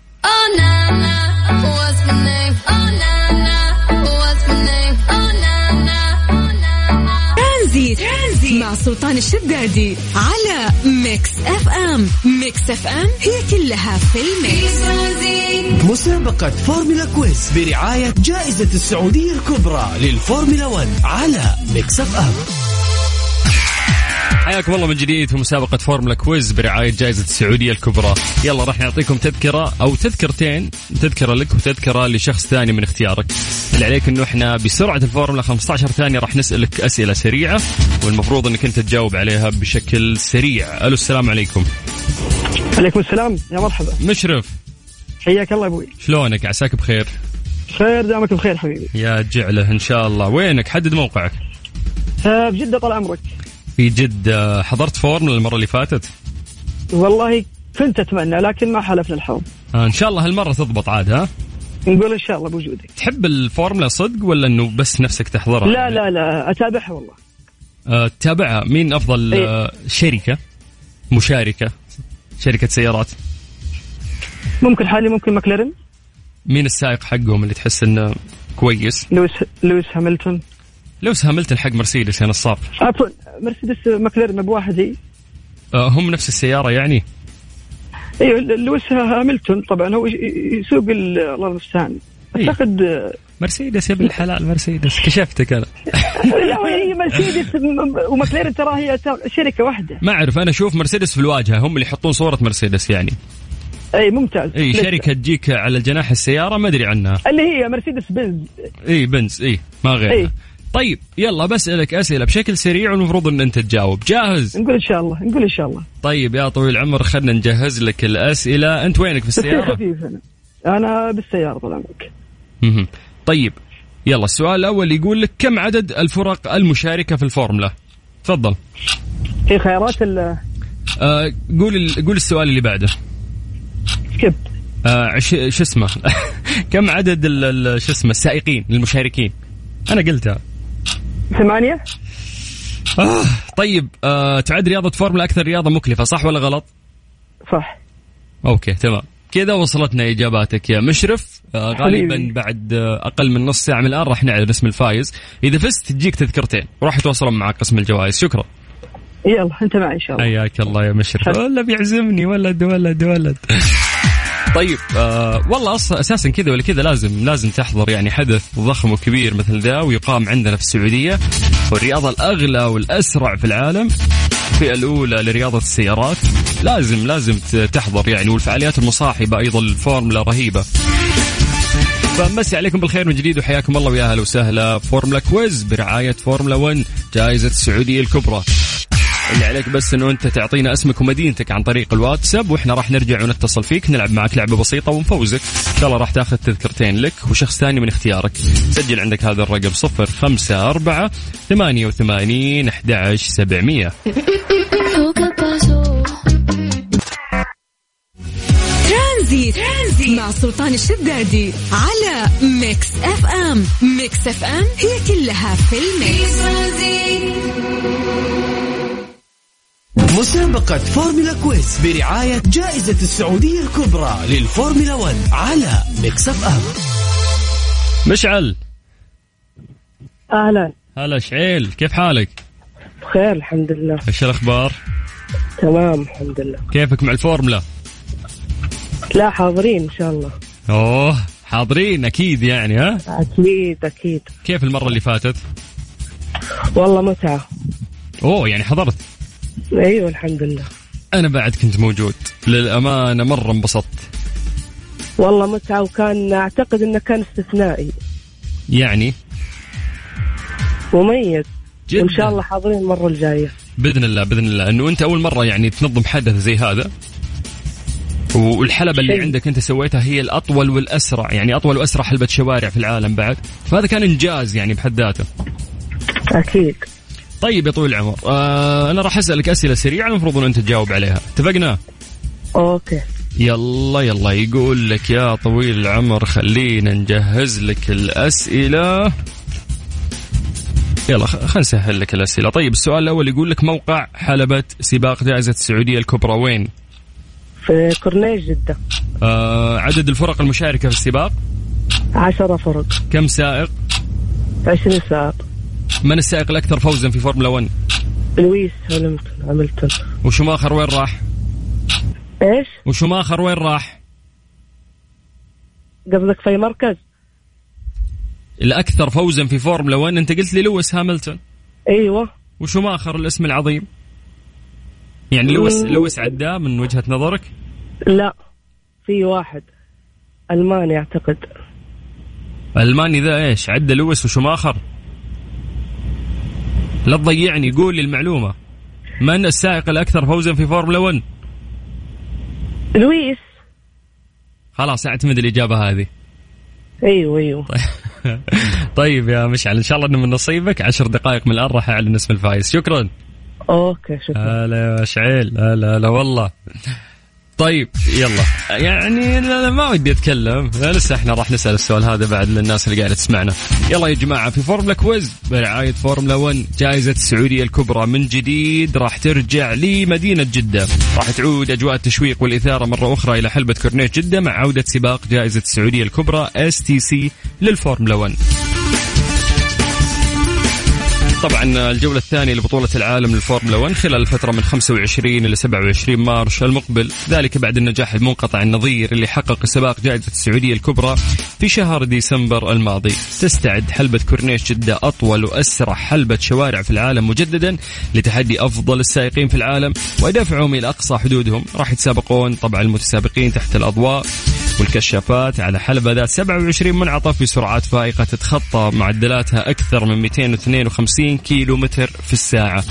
سلطان الشدادي على Mix FM. Mix FM هي كلها في ال mix. مسابقة فورمولا quiz برعاية جائزة السعودية الكبرى للفورمولا 1 على Mix FM. حياكم الله من جديد في مسابقة فورمولا quiz برعاية جائزة السعودية الكبرى. يلا راح نعطيكم تذكرة أو تذكرتين تذكرة لك وتذكرة لشخص ثاني من اختيارك. اللي عليك أنه إحنا بسرعة الفورمولا 15 ثانية راح نسألك أسئلة سريعة والمفروض أنك أنت تجاوب عليها بشكل سريع. ألو السلام عليكم. عليكم السلام. يا مرحبا. مشرف. حياك الله أبوي. شلونك؟ عساك بخير؟ خير دامك بخير حبيبي. يا جعله إن شاء الله. وينك؟ حدد موقعك. آه بجدة طال عمرك. في جدة حضرت فورمولا المرة اللي فاتت؟ والله كنت أتمنى لكن ما حالفنا الحظ آه إن شاء الله هالمرة تضبط عاد ها؟ نقول إن شاء الله بوجودك تحب الفورمولا صدق ولا إنه بس نفسك تحضرها؟ لا لا لا أتابعها والله أه تتابعها مين أفضل إيه؟ أه شركة مشاركة شركة سيارات؟ ممكن حالي ممكن ماكلارن مين السائق حقهم اللي تحس إنه كويس؟ لويس لويس هاملتون لويس هاملتون حق مرسيدس يا نصاب عفوا مرسيدس ماكلارن ما بواحد أه هم نفس السيارة يعني؟ إيوه لويس هاملتون طبعا هو يسوق الله المستعان. إيه. أعتقد مرسيدس يا ابن الحلال مرسيدس كشفتك أنا. <laughs> لا هي مرسيدس وماكلارن ترى هي شركة واحدة. ما أعرف أنا أشوف مرسيدس في الواجهة هم اللي يحطون صورة مرسيدس يعني. إي ممتاز. إي شركة تجيك على جناح السيارة ما أدري عنها. اللي هي مرسيدس بنز. إي بنز إي ما غيرها. إيه. طيب يلا بسألك أسئلة بشكل سريع والمفروض أن أنت تجاوب. جاهز؟ نقول إن شاء الله نقول إن شاء الله. طيب يا طويل العمر خلنا نجهز لك الأسئلة. أنت وينك في السيارة؟ <laughs> خفيف أنا. أنا بالسيارة طال عمرك. طيب يلا السؤال الأول يقول لك كم عدد الفرق المشاركة في الفورمولا؟ تفضل. هي خيارات ال آه قول قول السؤال اللي بعده. skip. آه ش اسمه؟ <laughs> كم عدد ال- ال- شو اسمه؟ السائقين المشاركين؟ أنا قلتها. ثمانية؟ آه طيب آه تعد رياضة فورمولا أكثر رياضة مكلفة صح ولا غلط؟ صح. okay تمام. كذا وصلتنا إجاباتك يا مشرف. آه غالبا حبيبي. بعد آه أقل من نص ساعة من الآن راح نعلن اسم الفايز. إذا فزت تجيك تذكرتين. وراح يتواصلون معك قسم الجوائز. شكرا. يلا أنت معي إن شاء الله. حياك الله يا مشرف. ولا بيعزمني ولد ولد ولد. طيب آه والله أصلا أساسا كذا ولا كذا لازم لازم تحضر يعني حدث ضخم وكبير مثل ذا ويقام عندنا في السعودية والرياضه الأغلى والأسرع في العالم. الفئه الأولى لرياضة السيارات. لازم لازم تحضر يعني والفعاليات المصاحبة أيضا الفورمولا رهيبة. فمسي عليكم بالخير من جديد وحياكم الله ويا أهلا وسهلا. فورمولا quiz برعاية فورمولا 1 جائزة السعودية الكبرى. اللي عليك بس إنه أنت تعطينا اسمك ومدينتك عن طريق الواتساب وإحنا راح نرجع ونتصل فيك نلعب معك لعبة بسيطة ونفوزك ان شاء الله راح تاخذ تذكرتين لك وشخص ثاني من اختيارك. سجل عندك هذا الرقم 054 88 11 700 ترانزيت. ترانزيت مع سلطان الشدادي على Mix FM. Mix FM هي كلها في ال mix. مسابقة فورمولا quiz برعاية جائزة السعودية الكبرى للفورمولا 1 على Mix FM مشعل أهلا هلا شعيل كيف حالك؟ بخير الحمد لله إيش الأخبار؟ تمام الحمد لله كيفك مع الفورمولا؟ لا حاضرين إن شاء الله أوه حاضرين أكيد يعني ها؟ أكيد أكيد كيف المرة اللي فاتت؟ والله متعة أوه يعني حضرت أيوه الحمد لله. أنا بعد كنت موجود. للأمانة مرة انبسطت. والله متعة وكان أعتقد إنه كان استثنائي. يعني؟ مميز. جدا. وإن شاء الله حاضرين المرة الجاية. بإذن الله بإذن الله. إنه أنت أول مرة يعني تنظم حدث زي هذا؟ والحلبة اللي. عندك أنت سويتها هي الأطول والأسرع يعني أطول وأسرع حلبة شوارع في العالم بعد. فهذا كان إنجاز يعني بحد ذاته. أكيد. طيب يا طويل العمر. آه أنا راح أسألك أسئلة سريعة المفروض إن أنت تجاوب عليها. اتفقنا؟ okay. يلا يلا يقول لك يا طويل العمر خلينا نجهز لك الأسئلة. يلا خلينا نسهل لك الأسئلة. طيب السؤال الأول يقول لك موقع حلبة سباق جائزة السعودية الكبرى وين؟ في كورنيش جدة. آه عدد الفرق المشاركة في السباق؟ عشرة فرق. كم سائق؟ عشرين ساعة من السائق الأكثر فوزا في فورمولا 1 لويس هاملتون هاملتون. وشماخر وين راح؟ إيش؟ وشماخر وين راح؟ قصدك في مركز؟ الأكثر فوزا في فورمولا 1 أنت قلت لي لويس هاملتون. أيوه. وشماخر الاسم العظيم. يعني لويس. لويس عداه من وجهة نظرك؟ لا في واحد ألماني أعتقد. ألماني ذا إيش؟ عدى لويس وشماخر لا تضيعني قول لي المعلومة. من السائق الأكثر فوزا في فورمولا 1 لويس. خلاص أعتمد الإجابة هذه. أيوه أيوه. <laughs> طيب يا مشعل إن شاء الله إنه من نصيبك. عشر دقائق من الآن راح أعلن اسم الفايز شكرا. okay شكرا. هلا يا شعيل هلا هلا والله. طيب يلا. يعني ما ودي أتكلم. لسه إحنا راح نسأل السؤال هذا بعد للناس اللي قاعدة تسمعنا. يلا يا جماعة في فورمولا quiz. برعاية فورمولا 1 جائزة السعودية الكبرى من جديد راح ترجع لمدينة جدة. راح تعود أجواء التشويق والإثارة مرة أخرى إلى حلبة كورنيش جدة مع عودة سباق جائزة السعودية الكبرى STC للفورمولا 1 طبعا الجولة الثانية لبطولة العالم للفورمولا 1 خلال الفترة من 25 إلى 27 مارس المقبل. ذلك بعد النجاح المنقطع النظير اللي حقق سباق جائزة السعودية الكبرى في شهر ديسمبر الماضي. تستعد حلبة كورنيش جدة أطول وأسرع حلبة شوارع في العالم مجددا لتحدي أفضل السائقين في العالم ودفعهم إلى أقصى حدودهم. راح يتسابقون طبعا المتسابقين تحت الأضواء والكشافات على حلبة ذات 27 منعطف بسرعات فائقة تتخطى معدلاتها أكثر من 252 كيلو متر في الساعة.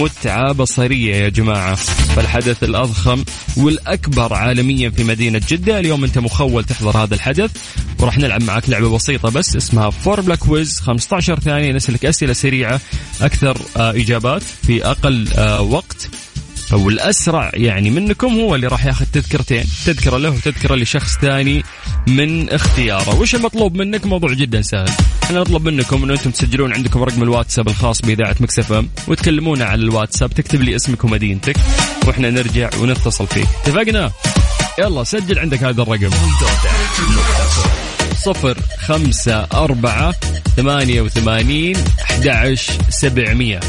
متعة بصرية يا جماعة. فالحدث الأضخم والأكبر عالميا في مدينة جدة. اليوم أنت مخول تحضر هذا الحدث. وراح نلعب معك لعبة بسيطة بس اسمها فورمولا quiz 15 ثانية نسألك أسئلة سريعة أكثر آه، إجابات في أقل آه، وقت. والأسرع يعني منكم هو اللي راح ياخذ تذكرتين. تذكرة له وتذكرة لشخص ثاني من اختياره. وش المطلوب منك؟ موضوع جدا سهل. إحنا نطلب منكم إنه أنتم تسجلون عندكم رقم الواتساب الخاص بإذاعة Mix FM وتكلمونا على الواتساب تكتب لي اسمك ومدينتك وإحنا نرجع ونتصل فيك. اتفقنا؟ يلا سجل عندك هذا الرقم. صفر خمسة أربعة ثمانية وثمانين أحد سبعمية.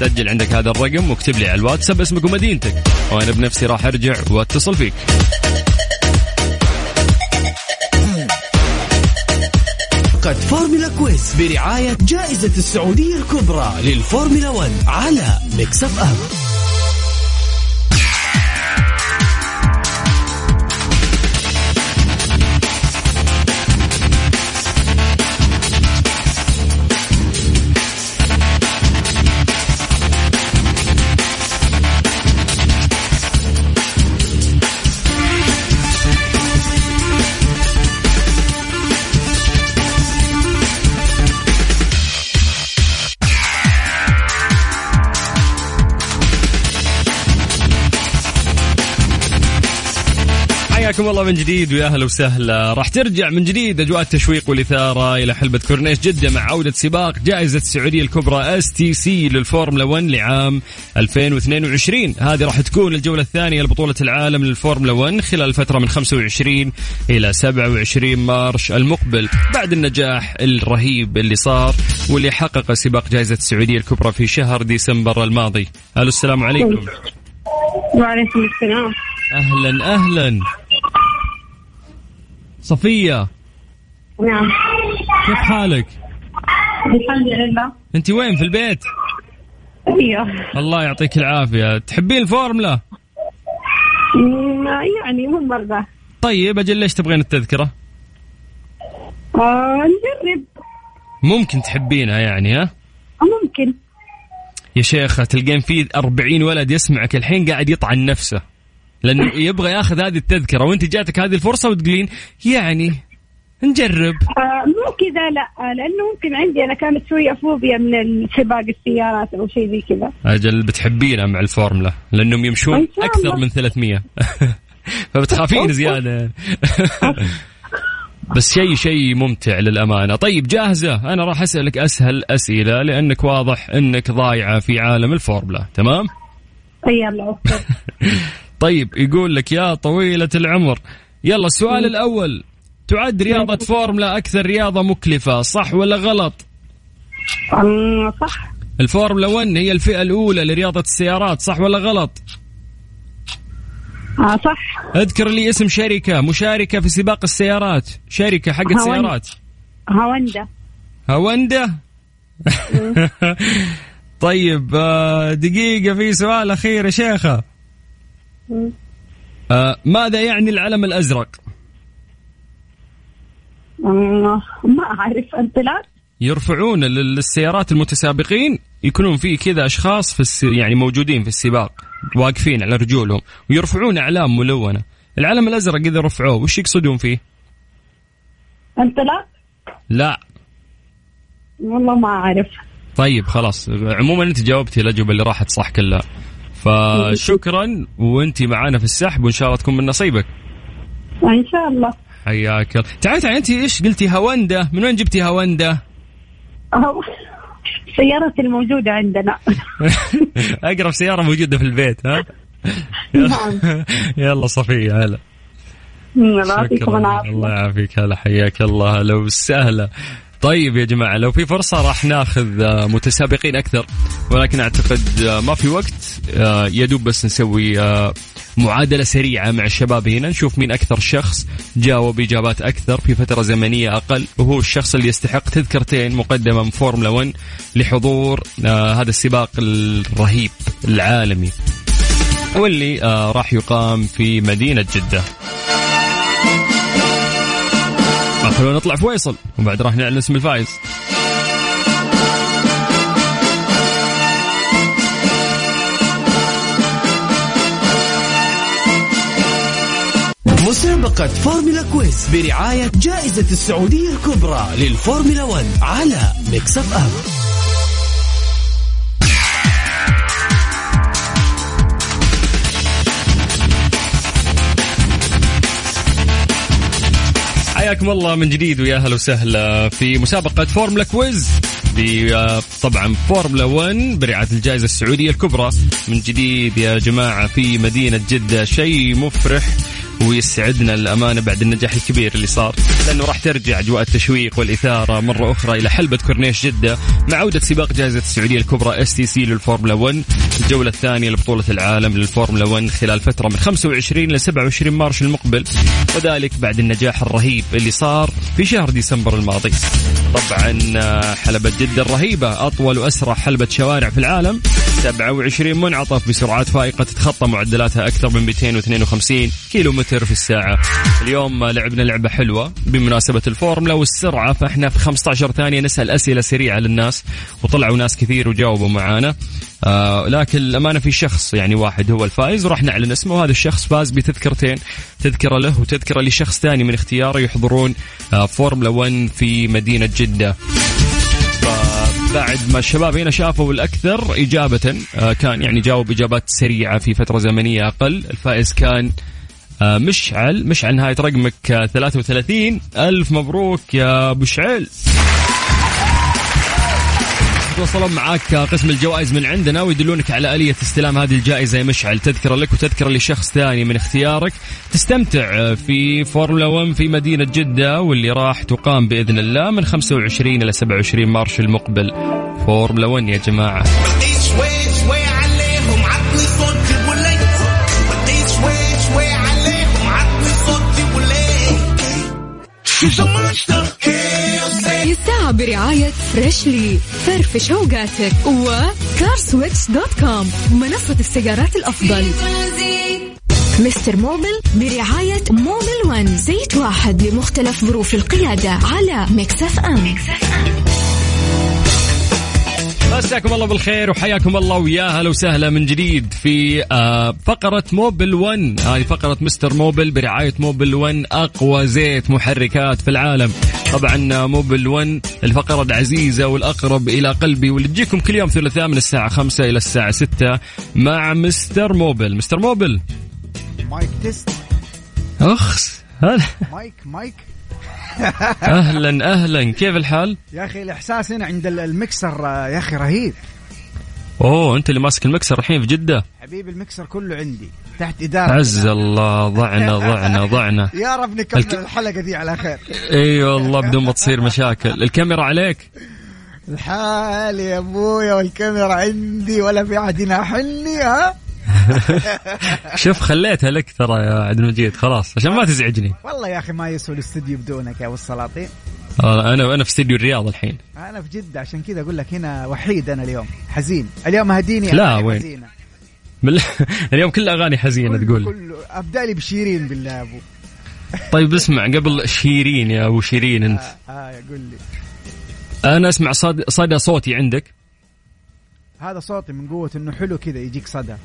سجل عندك هذا الرقم واكتب لي على الواتساب اسمك ومدينتك. وأنا بنفسي راح أرجع وأتصل فيك. قد فورمولا quiz برعاية جائزة السعودية الكبرى للفورمولا 1 على Mix FM حياكم الله من جديد ويا أهلا وسهلا. راح ترجع من جديد أجواء التشويق والإثارة إلى حلبة كورنيش. جدة مع عودة سباق جائزة السعودية الكبرى STC للفورمولا 1 لعام 2022 هذه راح تكون الجولة الثانية لبطولة العالم للفورمولا 1 خلال الفترة من 25 إلى 27 March المقبل. بعد النجاح الرهيب اللي صار واللي حقق سباق جائزة السعودية الكبرى في شهر ديسمبر الماضي. ألو السلام عليكم. وعليكم السلام. أهلا أهلا. صفية نعم كيف حالك؟ الحمد لله أنت وين في البيت؟ أيوه الله يعطيك العافية تحبين الفورمولا؟ أمم، يعني مو مرة طيب أجل ليش تبغين التذكرة؟ آه نجرب ممكن تحبينها يعني ها؟ ممكن يا شيخة تلقين في أربعين ولد يسمعك الحين قاعد يطعن نفسه لأنه يبغى ياخذ هذه التذكرة وأنت جاتك هذه الفرصة وتقولين يعني نجرب. آه مو كذا لا آه، لأنه ممكن عندي أنا كانت شوية فوبيا من سباق السيارات أو شيء زي كذا. أجل بتحبينها مع الفورمولا لأنهم يمشون الله. من 300 <laughs> فبتخافين زيادة. <laughs> بس شيء شيء ممتع للأمانة. طيب جاهزة. أنا راح أسألك أسهل أسئلة لأنك واضح أنك ضايعة في عالم الفورمولا. تمام؟ يلا okay. <laughs> طيب يقول لك يا طويلة العمر. يلا السؤال الأول. تعد رياضة فورمولا أكثر رياضة مكلفة صح ولا غلط؟ صح. الفورمولا 1 هي الفئة الأولى لرياضة السيارات صح ولا غلط؟ آه صح. أذكر لي اسم شركة مشاركة في سباق السيارات شركة حقت هوندا. سيارات هوندا. هوندا؟ <laughs> طيب آه، دقيقة في سؤال أخير يا شيخة. آه، ماذا يعني العلم الأزرق؟ آه، ما أعرف انطلاق يرفعون لل- للسيارات المتسابقين يكونون في كذا أشخاص في الس... يعني موجودين في السباق واقفين على رجولهم ويرفعون أعلام ملونة. العلم الأزرق إذا رفعوه وش يقصدون فيه؟ انطلاق لا؟ والله ما أعرف. طيب خلاص. عموما أنت جاوبتي الاجوبه اللي راحت صح كلها فشكرا وانت معانا في السحب وإن شاء الله تكون من نصيبك. ان شاء الله. حياك الله. تعالي تعالي انت إيش قلتي؟ هوندا من وين جبتي هوندا. سيارتي الموجودة عندنا. <laughs> أقرب سيارة موجودة في البيت ها؟ نعم. <laughs> يلا صفية هلا. الله يعافيك هلا حياك الله لو سهله طيب يا جماعة لو في فرصة راح ناخذ آه، متسابقين أكثر. ولكن أعتقد آه، ما في وقت آه، يدوب بس نسوي معادلة سريعة مع الشباب هنا نشوف مين أكثر شخص جاوب إجابات أكثر في فترة زمنية أقل. وهو الشخص اللي يستحق تذكرتين مقدمة من فورمولا 1 لحضور هذا السباق الرهيب العالمي واللي راح يقام في مدينة جدة. خلونا نطلع فاصل وبعد راح نعلن اسم الفائز. مسابقة فورمولا quiz برعاية جائزة السعودية الكبرى للفورمولا 1 على Mix F حياكم الله من جديد ويا أهلا وسهلا في مسابقة فورمولا quiz. طبعا فورمولا 1 برعاية الجائزة السعودية الكبرى. من جديد يا جماعة في مدينة جدة شيء مفرح. ويسعدنا الأمانة بعد النجاح الكبير اللي صار. لأنه راح ترجع أجواء التشويق والإثارة مرة أخرى إلى حلبة كورنيش جدة مع عودة سباق جائزة السعودية الكبرى STC للفورمولا 1 الجولة الثانية لبطولة العالم للفورمولا 1 خلال فترة من 25 ل 27 March المقبل. وذلك بعد النجاح الرهيب اللي صار في شهر ديسمبر الماضي. طبعا آه، حلبة جدة الرهيبة أطول وأسرع حلبة شوارع في العالم. 27 منعطف بسرعات فائقة تتخطى معدلاتها أكثر من 252 كيلو متر في الساعة. اليوم لعبنا لعبة حلوة بمناسبة الفورمولا والسرعة فإحنا في 15 ثانية نسأل أسئلة سريعة للناس وطلعوا ناس كثير وجاوبوا معانا. آه لكن الأمانة في شخص يعني واحد هو الفائز وراح نعلن اسمه وهذا الشخص فاز بتذكرتين تذكرة له وتذكرة لشخص ثاني من اختياره يحضرون آه فورمولا 1 في مدينة جدة. بعد ما الشباب هنا شافوا الأكثر إجابة آه، كان يعني جاوب إجابات سريعة في فترة زمنية أقل. الفائز كان آه، مشعل. مشعل نهاية رقمك آه، 33 ألف مبروك يا أبو شعيل يتواصلون معاك قسم الجوائز من عندنا ويدلونك على آلية استلام هذه الجائزة يا مشعل. تذكرة لك وتذكرة لشخص ثاني من اختيارك. تستمتع في فورمولا 1 في مدينة جدة واللي راح تقام بإذن الله من 25 إلى 27 March المقبل. فورمولا 1 يا جماعة. She's a monster. الساعة برعاية Freshly فرفش اوقاتك و CarSwitch dot com منصة السيارات الأفضل. Mister Mobil برعاية Mobil One زيت واحد لمختلف ظروف القيادة على Mix FM. مساكم الله بالخير وحياكم الله ويا هلا وسهلا من جديد في آه، فقرة Mobil 1 هذه فقرة Mister Mobil برعاية Mobil 1 أقوى زيت محركات في العالم. طبعا Mobil 1 الفقرة العزيزة والأقرب إلى قلبي واللي تجيكم كل يوم ثلاثاء من الساعة 5 إلى الساعة 6 مع Mister Mobil. Mister Mobil. mic test أخس هلا mic mic. <laughs> أهلا أهلا. كيف الحال؟ يا أخي الإحساس هنا عند ال- المكسر آه، يا أخي رهيب. أوه أنت اللي ماسك المكسر الحين في جدة؟ حبيبي المكسر كله عندي تحت إدارة عز الله. ضعنا <laughs> ضعنا ضعنا. يا رب نكمل الك- الحلقة دي على خير. إي والله بدون ما تصير مشاكل. الكاميرا عليك؟ الحال يا ابويا والكاميرا عندي ولا في أحد يناحني ها؟ <laughs> شوف خليتها لك ترى يا عبد المجيد خلاص عشان ما تزعجني. والله يا أخي ما يسوى الاستوديو بدونك يا أبو السلاطين. آه، أنا أنا في استديو الرياض الحين. أنا في جدة عشان كذا أقول لك هنا وحيد أنا اليوم. حزين. اليوم هديني لا، وين؟ حزينة. <laughs> اليوم كل أغاني حزينة كله- تقول. كله ابدا لي بشيرين بالله أبو. طيب اسمع قبل شيرين يا أبو شيرين أنت. آه, آه قول لي. أنا أسمع صدى, صوتي عندك. هذا صوتي من قوة إنه حلو كذا يجيك صدى. آه،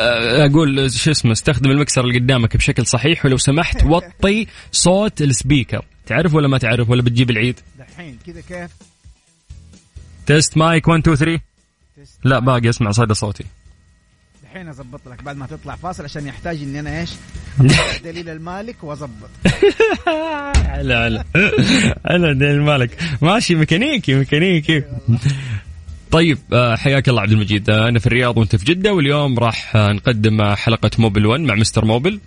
أقول شو اسمه استخدم المكسر اللي قدامك بشكل صحيح ولو سمحت وطي صوت ال speaker. تعرف ولا ما تعرف؟ ولا بتجيب العيد؟ دحين كذا كيف؟ test mic 1 2 3 test. لا باقي اسمع صدى صوتي. دحين أظبط لك بعد ما تطلع فاصل عشان يحتاج إني أنا إيش؟ <laughs> دليل المالك وأظبط. <laughs> لا لا. <laughs> أنا دين مالك ماشي ميكانيكي ميكانيكي. طيب آه، حياك الله عبد المجيد. آه، أنا في الرياض وأنت في جدة واليوم راح آه، نقدم حلقة موبل 1 مع مستر موبل.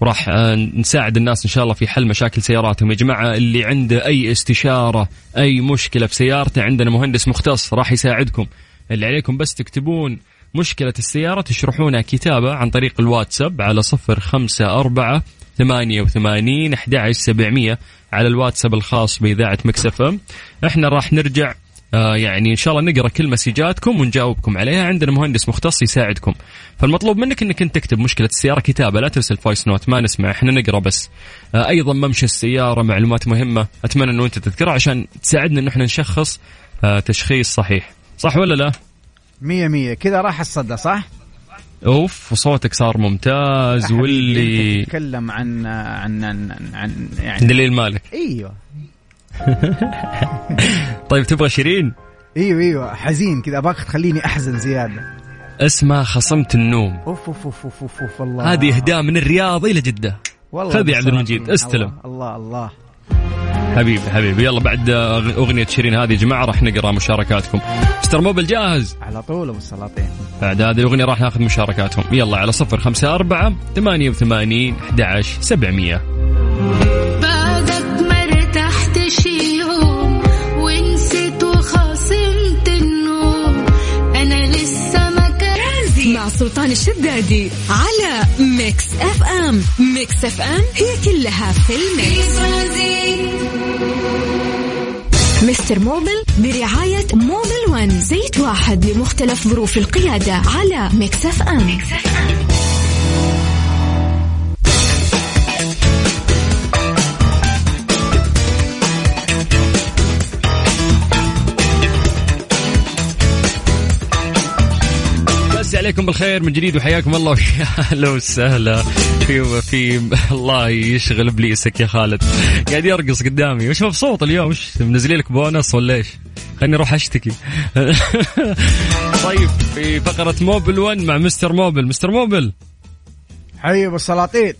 وراح نساعد الناس إن شاء الله في حل مشاكل سياراتهم. يا جماعة اللي عنده أي استشارة أي مشكلة في سيارته عندنا مهندس مختص راح يساعدكم. اللي عليكم بس تكتبون مشكلة السيارة تشرحونها كتابة عن طريق الواتساب على صفر خمسة أربعة ثمانية وثمانين أحد سبعمية على الواتساب الخاص بإذاعة Mix FM. إحنا راح نرجع آه يعني إن شاء الله نقرأ كل مسجاتكم ونجاوبكم عليها. عندنا مهندس مختص يساعدكم. فالمطلوب منك إنك أنت تكتب مشكلة السيارة كتابة لا ترسل voice note ما نسمع إحنا نقرأ بس. آه أيضا ممشى السيارة معلومات مهمة أتمنى إنه أنت تذكرها عشان تساعدنا انه إحنا نشخص آه تشخيص صحيح. صح ولا لا؟ مية مية. كذا راح الصدى صح؟ أوف وصوتك صار ممتاز واللي تتكلم عن عن عن, عن يعني دليل مالك. أيوه. <laughs> طيب تبغى شيرين؟ إيوه إيوه. حزين كذا. أبغاك تخليني أحزن زيادة. اسمها خصمت النوم. أوف أوف أوف أوف, أوف والله. هذه إهداء من الرياض إلى جدة. والله خذ يا عبد المجيد،. استلم. الله الله حبيبي حبيبي. يلا بعد أغنية شيرين هذه يا جماعة راح نقرأ مشاركاتكم. Mister Mobil جاهز؟ على طول أبو السلاطين. بعد هذه الأغنية راح ناخذ مشاركاتهم. يلا على صفر خمسة أربعة ثمانية وثمانين أحد عشر سبعمية. سلطان الشدادي على Mix FM Mix FM هي كلها في ال Mix. Mister Mobil برعاية Mobil One. زيت واحد لمختلف ظروف القيادة على Mix FM, Mix FM. عليكم بالخير من جديد وحياكم الله. ويا <laughs> أهلا وسهلا. في في الله يشغل إبليسك يا خالد. قاعد يرقص قدامي. وش مبسوط اليوم؟ وش منزلين لك بونص ولا إيش؟ خليني أروح أشتكي. <laughs> طيب في فقرة موبل 1 مع مستر موبل. مستر موبل. حي ابو السلاطين.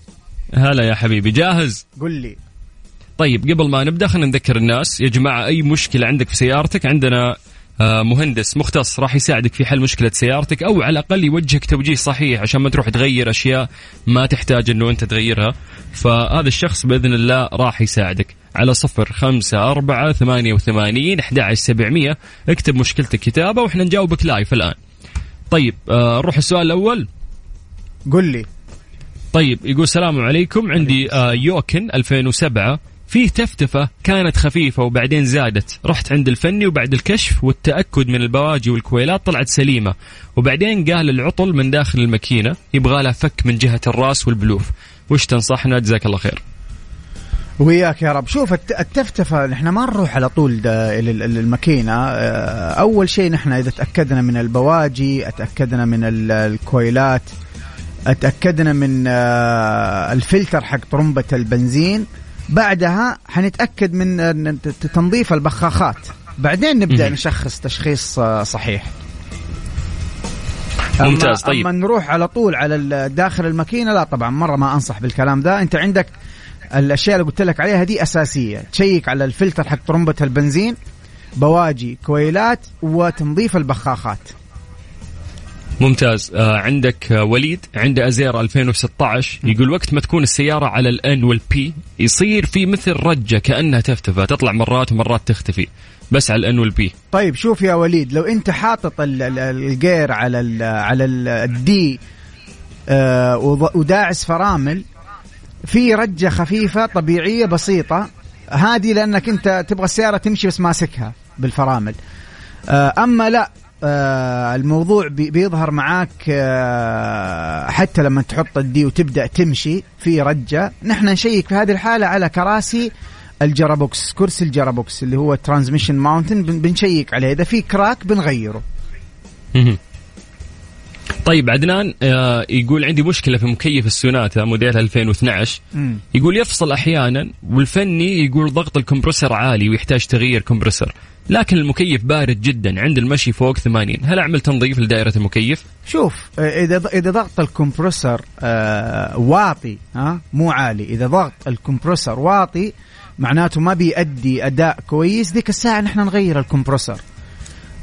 هلا يا حبيبي. جاهز؟ قل لي. طيب قبل ما نبدأ خلينا نذكر الناس. يا جماعة أي مشكلة عندك في سيارتك؟ عندنا مهندس مختص راح يساعدك في حل مشكلة سيارتك أو على الأقل يوجهك توجيه صحيح عشان ما تروح تغير أشياء ما تحتاج أنه أنت تغيرها. فهذا الشخص بإذن الله راح يساعدك. على صفر خمسة أربعة ثمانية وثمانين أحد سبعمية. اكتب مشكلتك كتابة وإحنا نجاوبك لايف الآن. طيب آه، نروح السؤال الأول. قل لي. طيب يقول السلام عليكم. عندي آه، يوكن 2007 فيه تفتفة كانت خفيفة وبعدين زادت. رحت عند الفني وبعد الكشف والتأكد من البواجي والكويلات طلعت سليمة. وبعدين قال العطل من داخل الماكينة يبغى لها فك من جهة الراس والبلوف. وش تنصحنا؟ جزاك الله خير. وياك يا رب. شوف الت- التفتفة نحن ما نروح على طول الماكينة. آه، أول شيء نحن إذا تأكدنا من البواجي أتأكدنا من ال- الكويلات أتأكدنا من آه، الفلتر حق طرمبة البنزين. بعدها حنتأكد من تنظيف البخاخات. بعدين نبدأ مهم. نشخص تشخيص آه، صحيح. ممتاز، أما- طيب. أما نروح على طول على داخل الماكينة لا طبعا مرة ما أنصح بالكلام ده. أنت عندك الأشياء اللي قلت لك عليها دي أساسية. تشيك على الفلتر حق طرمبة البنزين بواجي كويلات وتنظيف البخاخات. ممتاز. آه عندك آه وليد عنده أزيرا 2016 يقول وقت ما تكون السيارة على ال N وال P يصير في مثل رجة كأنها تفتف تطلع مرات ومرات تختفي بس على ال N وال P طيب شوف يا وليد لو أنت حاطط ال- ال- ال gear على ال على ال- ال D آه، وداعس فرامل في رجة خفيفة طبيعية بسيطة هذه لأنك أنت تبغى السيارة تمشي بس ماسكها بالفرامل. آه، أما لا آه، الموضوع بي- بيظهر معاك آه، حتى لما تحط ال D وتبدأ تمشي في رجة نحن نشيك في هذه الحالة على كراسي ال gearbox كرسي ال gearbox اللي هو transmission mounting بنشيك عليه إذا في crack بنغيره. <laughs> طيب عدنان آه يقول عندي مشكلة في مكيف السوناتا موديل 2012 مم. يقول يفصل أحيانا والفني يقول ضغط ال compressor عالي ويحتاج تغيير compressor. لكن المكيف بارد جدا عند المشي فوق 80 هل أعمل تنظيف لدائرة المكيف؟ شوف آه، إذا إذا ضغط ال compressor آه واطي ها مو عالي. إذا ضغط ال compressor واطي معناته ما بيأدي أداء كويس. ذيك الساعة نحن نغير ال compressor.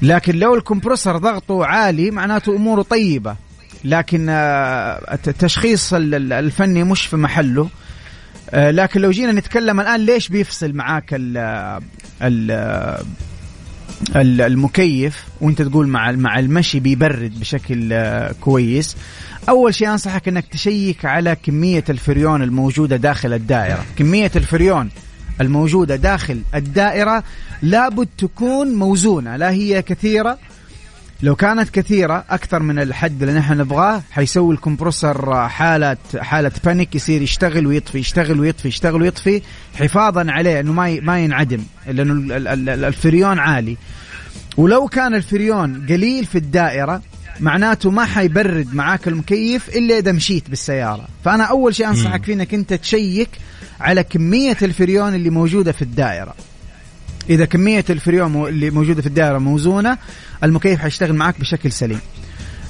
لكن لو ال compressor ضغطه عالي معناته أموره طيبة. لكن آه، الت- التشخيص ال- ال- الفني مش في محله. آه، لكن لو جينا نتكلم الآن ليش بيفصل معاك ال ال ال- المكيف وأنت تقول مع مع المشي بيبرد بشكل آه، كويس. أول شيء أنصحك إنك تشيك على كمية الفريون الموجودة داخل الدائرة. كمية الفريون الموجودة داخل الدائرة لابد تكون موزونة لا هي كثيرة. لو كانت كثيرة أكثر من الحد اللي نحن نبغاه حيسوي ال compressor حالة حالة panic يصير يشتغل ويطفي يشتغل ويطفي يشتغل ويطفي حفاظا عليه إنه ما ما ينعدم لأنه ال- ال- ال- الفريون عالي. ولو كان الفريون قليل في الدائرة معناته ما حيبرد معاك المكيف إلا إذا مشيت بالسيارة. فأنا أول شيء أنصحك فيه إنك أنت تشيك على كمية الفريون اللي موجودة في الدائرة. إذا كمية الفريون اللي موجودة في الدائرة موزونة المكيف حيشتغل معك بشكل سليم.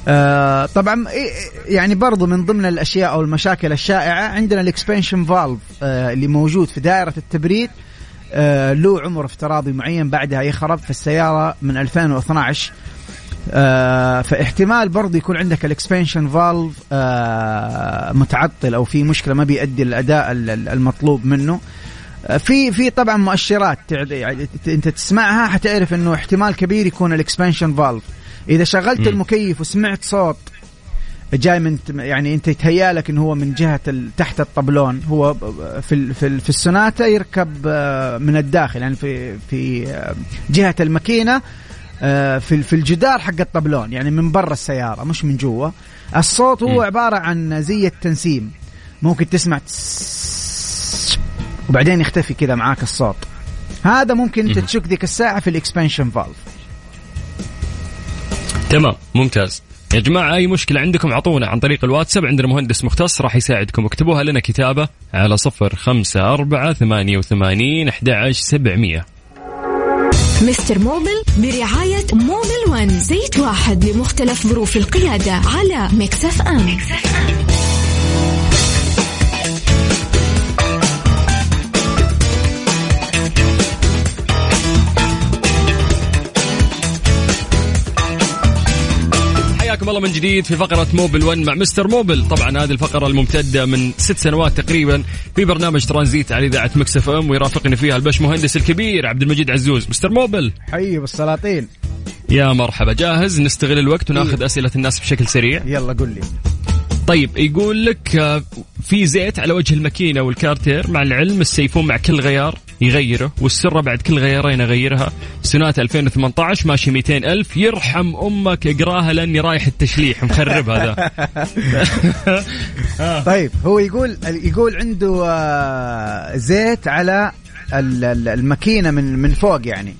آه طبعا إيه- يعني برضو من ضمن الأشياء أو المشاكل الشائعة عندنا ال expansion valve آه اللي موجود في دائرة التبريد آه له عمر افتراضي معين بعدها يخرب في السيارة من 2012 آه فاحتمال برضه يكون عندك ال expansion valve آه متعطل أو في مشكلة ما بيؤدي الأداء ال- ال- المطلوب منه. آه، في في طبعا مؤشرات يعني أنت تسمعها حتعرف إنه احتمال كبير يكون ال expansion valve إذا شغلت مم. المكيف وسمعت صوت جاي من يعني أنت يتهيالك إنه هو من جهة تحت الطبلون هو في في في السوناتا يركب من الداخل يعني في في جهة الماكينة. في في الجدار حق الطبلون يعني من برا السيارة مش من جوا. الصوت هو. عبارة عن زي التنسيم. ممكن تسمع تس- وبعدين يختفي كذا معاك الصوت. هذا ممكن أنت. تشك ذيك الساعة في ال expansion valve. تمام ممتاز. يا جماعة أي مشكلة عندكم أعطونا عن طريق الواتساب. عندنا مهندس مختص راح يساعدكم. اكتبوها لنا كتابة على صفر خمسة أربعة ثمانية وثمانين أحد عشر سبعمية. Mister Mobil برعاية Mobil One زيت واحد لمختلف ظروف القيادة على Mix FM. حياكم الله من جديد في فقرة Mobil 1 مع Mister Mobil. طبعا هذه الفقرة الممتدة من ست سنوات تقريبا في برنامج ترانزيت على إذاعة Mix FM ويرافقني فيها البش مهندس الكبير عبد المجيد عزوز. Mister Mobil. حي بالسلاطين يا مرحبا. جاهز؟ نستغل الوقت وناخذ أسئلة الناس بشكل سريع. يلا قل لي. طيب يقول لك آه، في زيت على وجه الماكينة والكارتير مع العلم السيفون مع كل غيار. يغيره. والسرة بعد كل غيارين أغيرها. سنات 2018 ماشي 200 ألف. يرحم أمك اقراها لأني رايح التشليح. مخرب هذا. <laughs> <laughs> طيب هو يقول يقول عنده آه، زيت على ال- ال- الماكينة من من فوق يعني.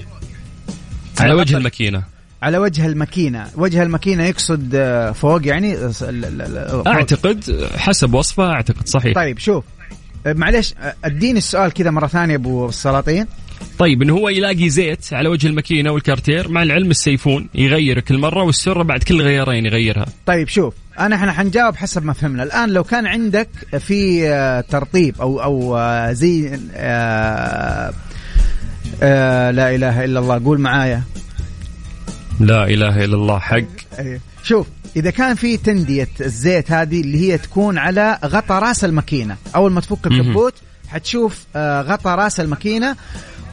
على وجه الماكينة. على وجه الماكينة. وجه الماكينة يقصد آه، فوق يعني فوق. أعتقد حسب وصفه أعتقد صحيح. طيب شوف. معلش آه، أديني السؤال كذا مرة ثانية أبو السلاطين. طيب إنه هو يلاقي زيت على وجه الماكينة والكارتير مع العلم السيفون يغير كل مرة والسرة بعد كل غيارين يغيرها. طيب شوف أنا إحنا حنجاوب حسب ما فهمنا الآن لو كان عندك في آه، ترطيب أو أو زي لا إله إلا الله قول معايا. لا إله إلا الله حق. أيوه. شوف إذا كان في تندية الزيت هذه اللي هي تكون على غطا راس الماكينة أول ما تفك. الكبوت حتشوف آه، غطا راس الماكينة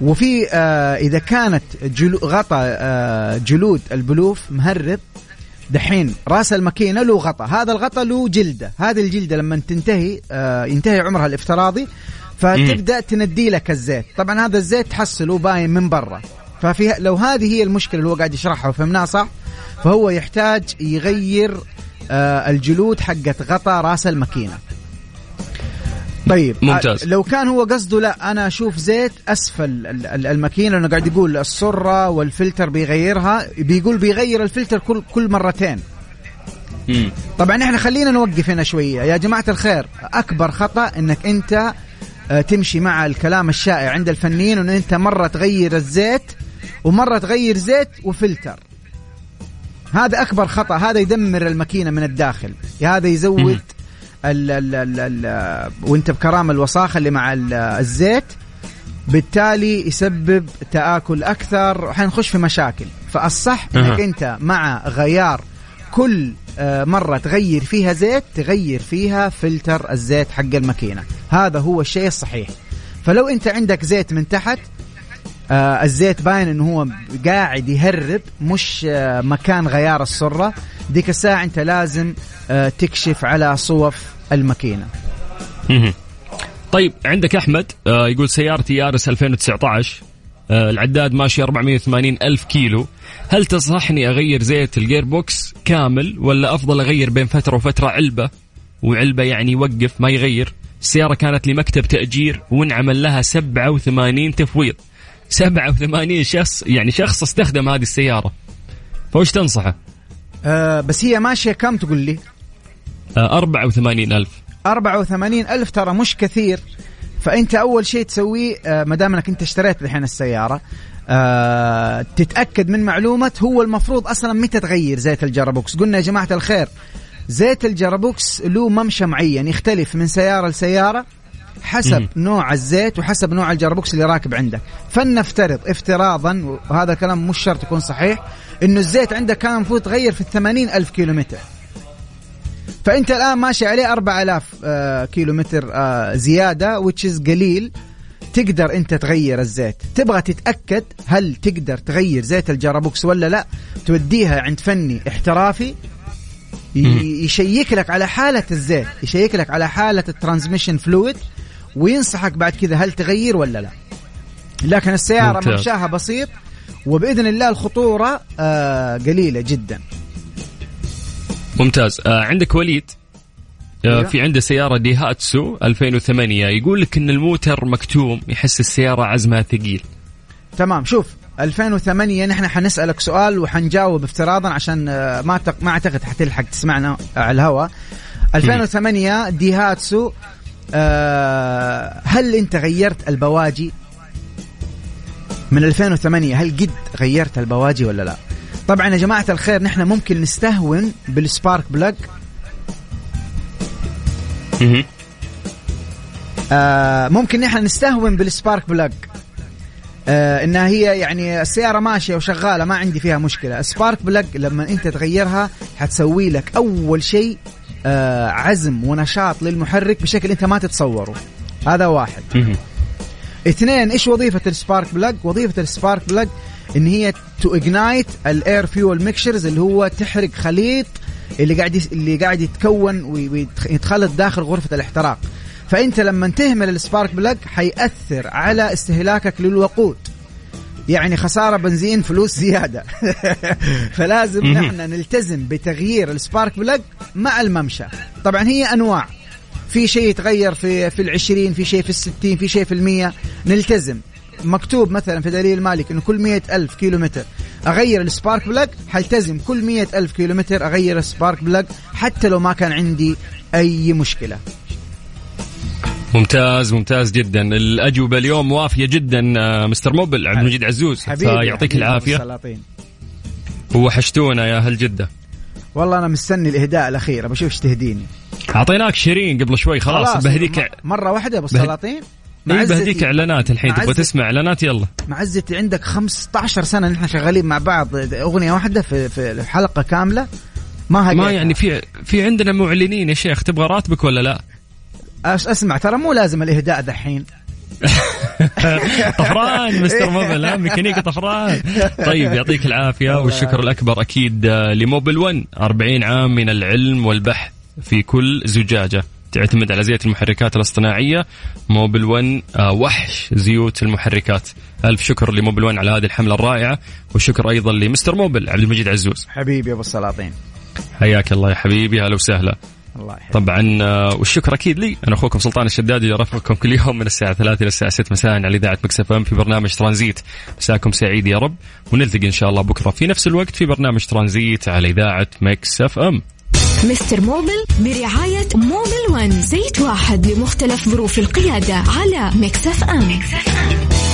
وفي آه، إذا كانت جلو غطا آه، جلود البلوف مهرب دحين راس الماكينة له غطا هذا الغطا له جلدة هذه الجلدة لما تنتهي ينتهي عمرها الافتراضي فتبدأ تندي لك الزيت طبعا هذا الزيت تحصله باين من برا ففي لو هذه هي المشكلة اللي هو قاعد يشرحها وفهمناها صح فهو يحتاج يغير آه، الجلود حقت غطا راس الماكينة طيب ممتاز. آه، لو كان هو قصده لا أنا أشوف زيت أسفل ال- ال- الماكينة لأنه قاعد يقول السرة والفلتر بيغيرها بيقول بيغير الفلتر كل كل مرتين مم. طبعا إحنا خلينا نوقف هنا شوية يا جماعة الخير أكبر خطأ إنك أنت آه، تمشي مع الكلام الشائع عند الفنيين انه أنت مرة تغير الزيت ومرة تغير زيت وفلتر هذا أكبر خطأ. هذا يدمر الماكينة من الداخل. هذا يزود. ال ال ال ال وانت بكرامة الوساخة اللي مع ال- الزيت بالتالي يسبب تآكل أكثر. حنخش في مشاكل. فالصح أنك أها. أنت مع غيار كل آه، مرة تغير فيها زيت تغير فيها فلتر الزيت حق الماكينة. هذا هو الشيء الصحيح. فلو أنت عندك زيت من تحت آه الزيت باين إنه هو قاعد يهرب مش آه مكان غيار السرة. ديك الساعة أنت لازم آه تكشف على صوف الماكينة. طيب عندك أحمد آه يقول سيارتي يارس 2019 آه العداد ماشي 84 ألف كيلو. هل تنصحني أغير زيت ال gearbox كامل ولا أفضل أغير بين فترة وفترة علبة؟ وعلبة يعني يوقف ما يغير. السيارة كانت لمكتب تأجير وانعمل لها 87 تفويض. 87 شخص يعني شخص استخدم هذه السيارة. فوش تنصحه؟ آه بس هي ماشية كم تقول لي؟ آه 84 ألف. 84 ألف ترى مش كثير. فأنت أول شيء تسويه آه ما دام أنك أنت اشتريت الحين السيارة آه تتأكد من معلومة هو المفروض أصلا متى تغير زيت ال gearbox. قلنا يا جماعة الخير زيت ال gearbox له ممشى معين يختلف من سيارة لسيارة. حسب مم. نوع الزيت وحسب نوع ال gearbox اللي راكب عندك. فلنفترض افتراضا وهذا الكلام مش شرط يكون صحيح إنه الزيت عندك كان المفروض تغير في الثمانين ألف كيلو متر فأنت الآن ماشي عليه 4000 آه كيلو متر آه زيادة which is قليل. تقدر أنت تغير الزيت. تبغى تتأكد هل تقدر تغير زيت ال gearbox ولا لا؟ توديها عند فني احترافي. يشيك لك على حالة الزيت يشيك لك على حالة ال transmission fluid وينصحك بعد كذا هل تغير ولا لا؟ لكن السيارة ممتاز. ممشاها بسيط وبإذن الله الخطورة آه قليلة جدا. ممتاز. آه عندك وليد؟ آه أيوة. في عنده سيارة ديهاتسو 2008 يقول لك إن الموتر مكتوم يحس السيارة عزمها ثقيل. تمام. شوف 2008 نحن حنسألك سؤال وحنجاوب افتراضا عشان آه، ما. ما أعتقد حتلحق تسمعنا على الهواء. 2008 دايهاتسو آه هل انت غيرت البواجي من 2008 هل قد غيرت البواجي ولا لا؟ طبعا يا جماعة الخير نحن ممكن نستهون بال spark مهم. آه ممكن نحن نستهون بال spark plug آه إنها هي يعني السيارة ماشية وشغالة ما عندي فيها مشكلة. spark plug لما أنت تغيرها حتسوي لك أول شيء عزم ونشاط للمحرك بشكل انت ما تتصوره. هذا واحد. اثنين إيش وظيفة ال spark plug وظيفة ال spark plug إن هي to ignite ال air fuel mixtures اللي هو تحرق خليط اللي قاعد اللي قاعد يتكون ويتخلط داخل غرفة الاحتراق. فأنت لما تهمل ال spark plug حيأثر على استهلاكك للوقود. يعني خسارة بنزين فلوس زيادة. <laughs> فلازم. نحن نلتزم بتغيير ال spark plug مع الممشى. طبعا هي أنواع. في شيء يتغير في في العشرين في شيء في الستين في شيء في المية. نلتزم. مكتوب مثلا في دليل مالك إنه كل مية ألف كيلو متر أغير ال spark plug حلتزم كل مية ألف كيلو متر أغير ال spark plug حتى لو ما كان عندي أي مشكلة. ممتاز ممتاز جدا. الأجوبة اليوم وافية جدا آه مستر موبل عبد المجيد عزوز. فيعطيك السلاطين. ووحشتونا يا أهل جدة. والله أنا مستني الإهداء الأخير بشوف إيش تهديني. أعطيناك شيرين قبل شوي خلاص, بهديك مرة واحدة أبو السلاطين. إيه بهديك إعلانات الحين تبغى معزتي- تسمع إعلانات؟ يلا. معزتي عندك 15 سنة نحن شغالين مع بعض. أغنية واحدة في في حلقه كاملة. ما. ما يعني في في عندنا معلنين يا شيخ تبغى راتبك ولا لا؟ أسمع ترى مو لازم الإهداء دحين. <laughs> طفران مستر <laughs> موبل ها ميكانيكا طفران. طيب يعطيك العافية والشكر الأكبر أكيد لموبل 1 40 عام من العلم والبحث في كل زجاجة. تعتمد على زيت المحركات الاصطناعية. موبل 1 آه، وحش زيوت المحركات. ألف شكر لموبل 1 على هذه الحملة الرائعة. والشكر أيضا لمستر موبل عبد المجيد عزوز. حبيبي أبو السلاطين. حياك الله يا حبيبي هلا وسهلا. الله طبعا آه، والشكر أكيد لي. أنا أخوكم سلطان الشدادي اللي ارافقكم كل يوم من الساعة 3 إلى الساعة 6 مساء على إذاعة مكس إف إم في برنامج ترانزيت. مساكم سعيد يا رب. ونلتقي إن شاء الله بكرة في نفس الوقت في برنامج ترانزيت على إذاعة مكس إف إم. مستر موبل برعاية موبل ون زيت واحد لمختلف ظروف القيادة على مكس إف إم, مكس إف إم.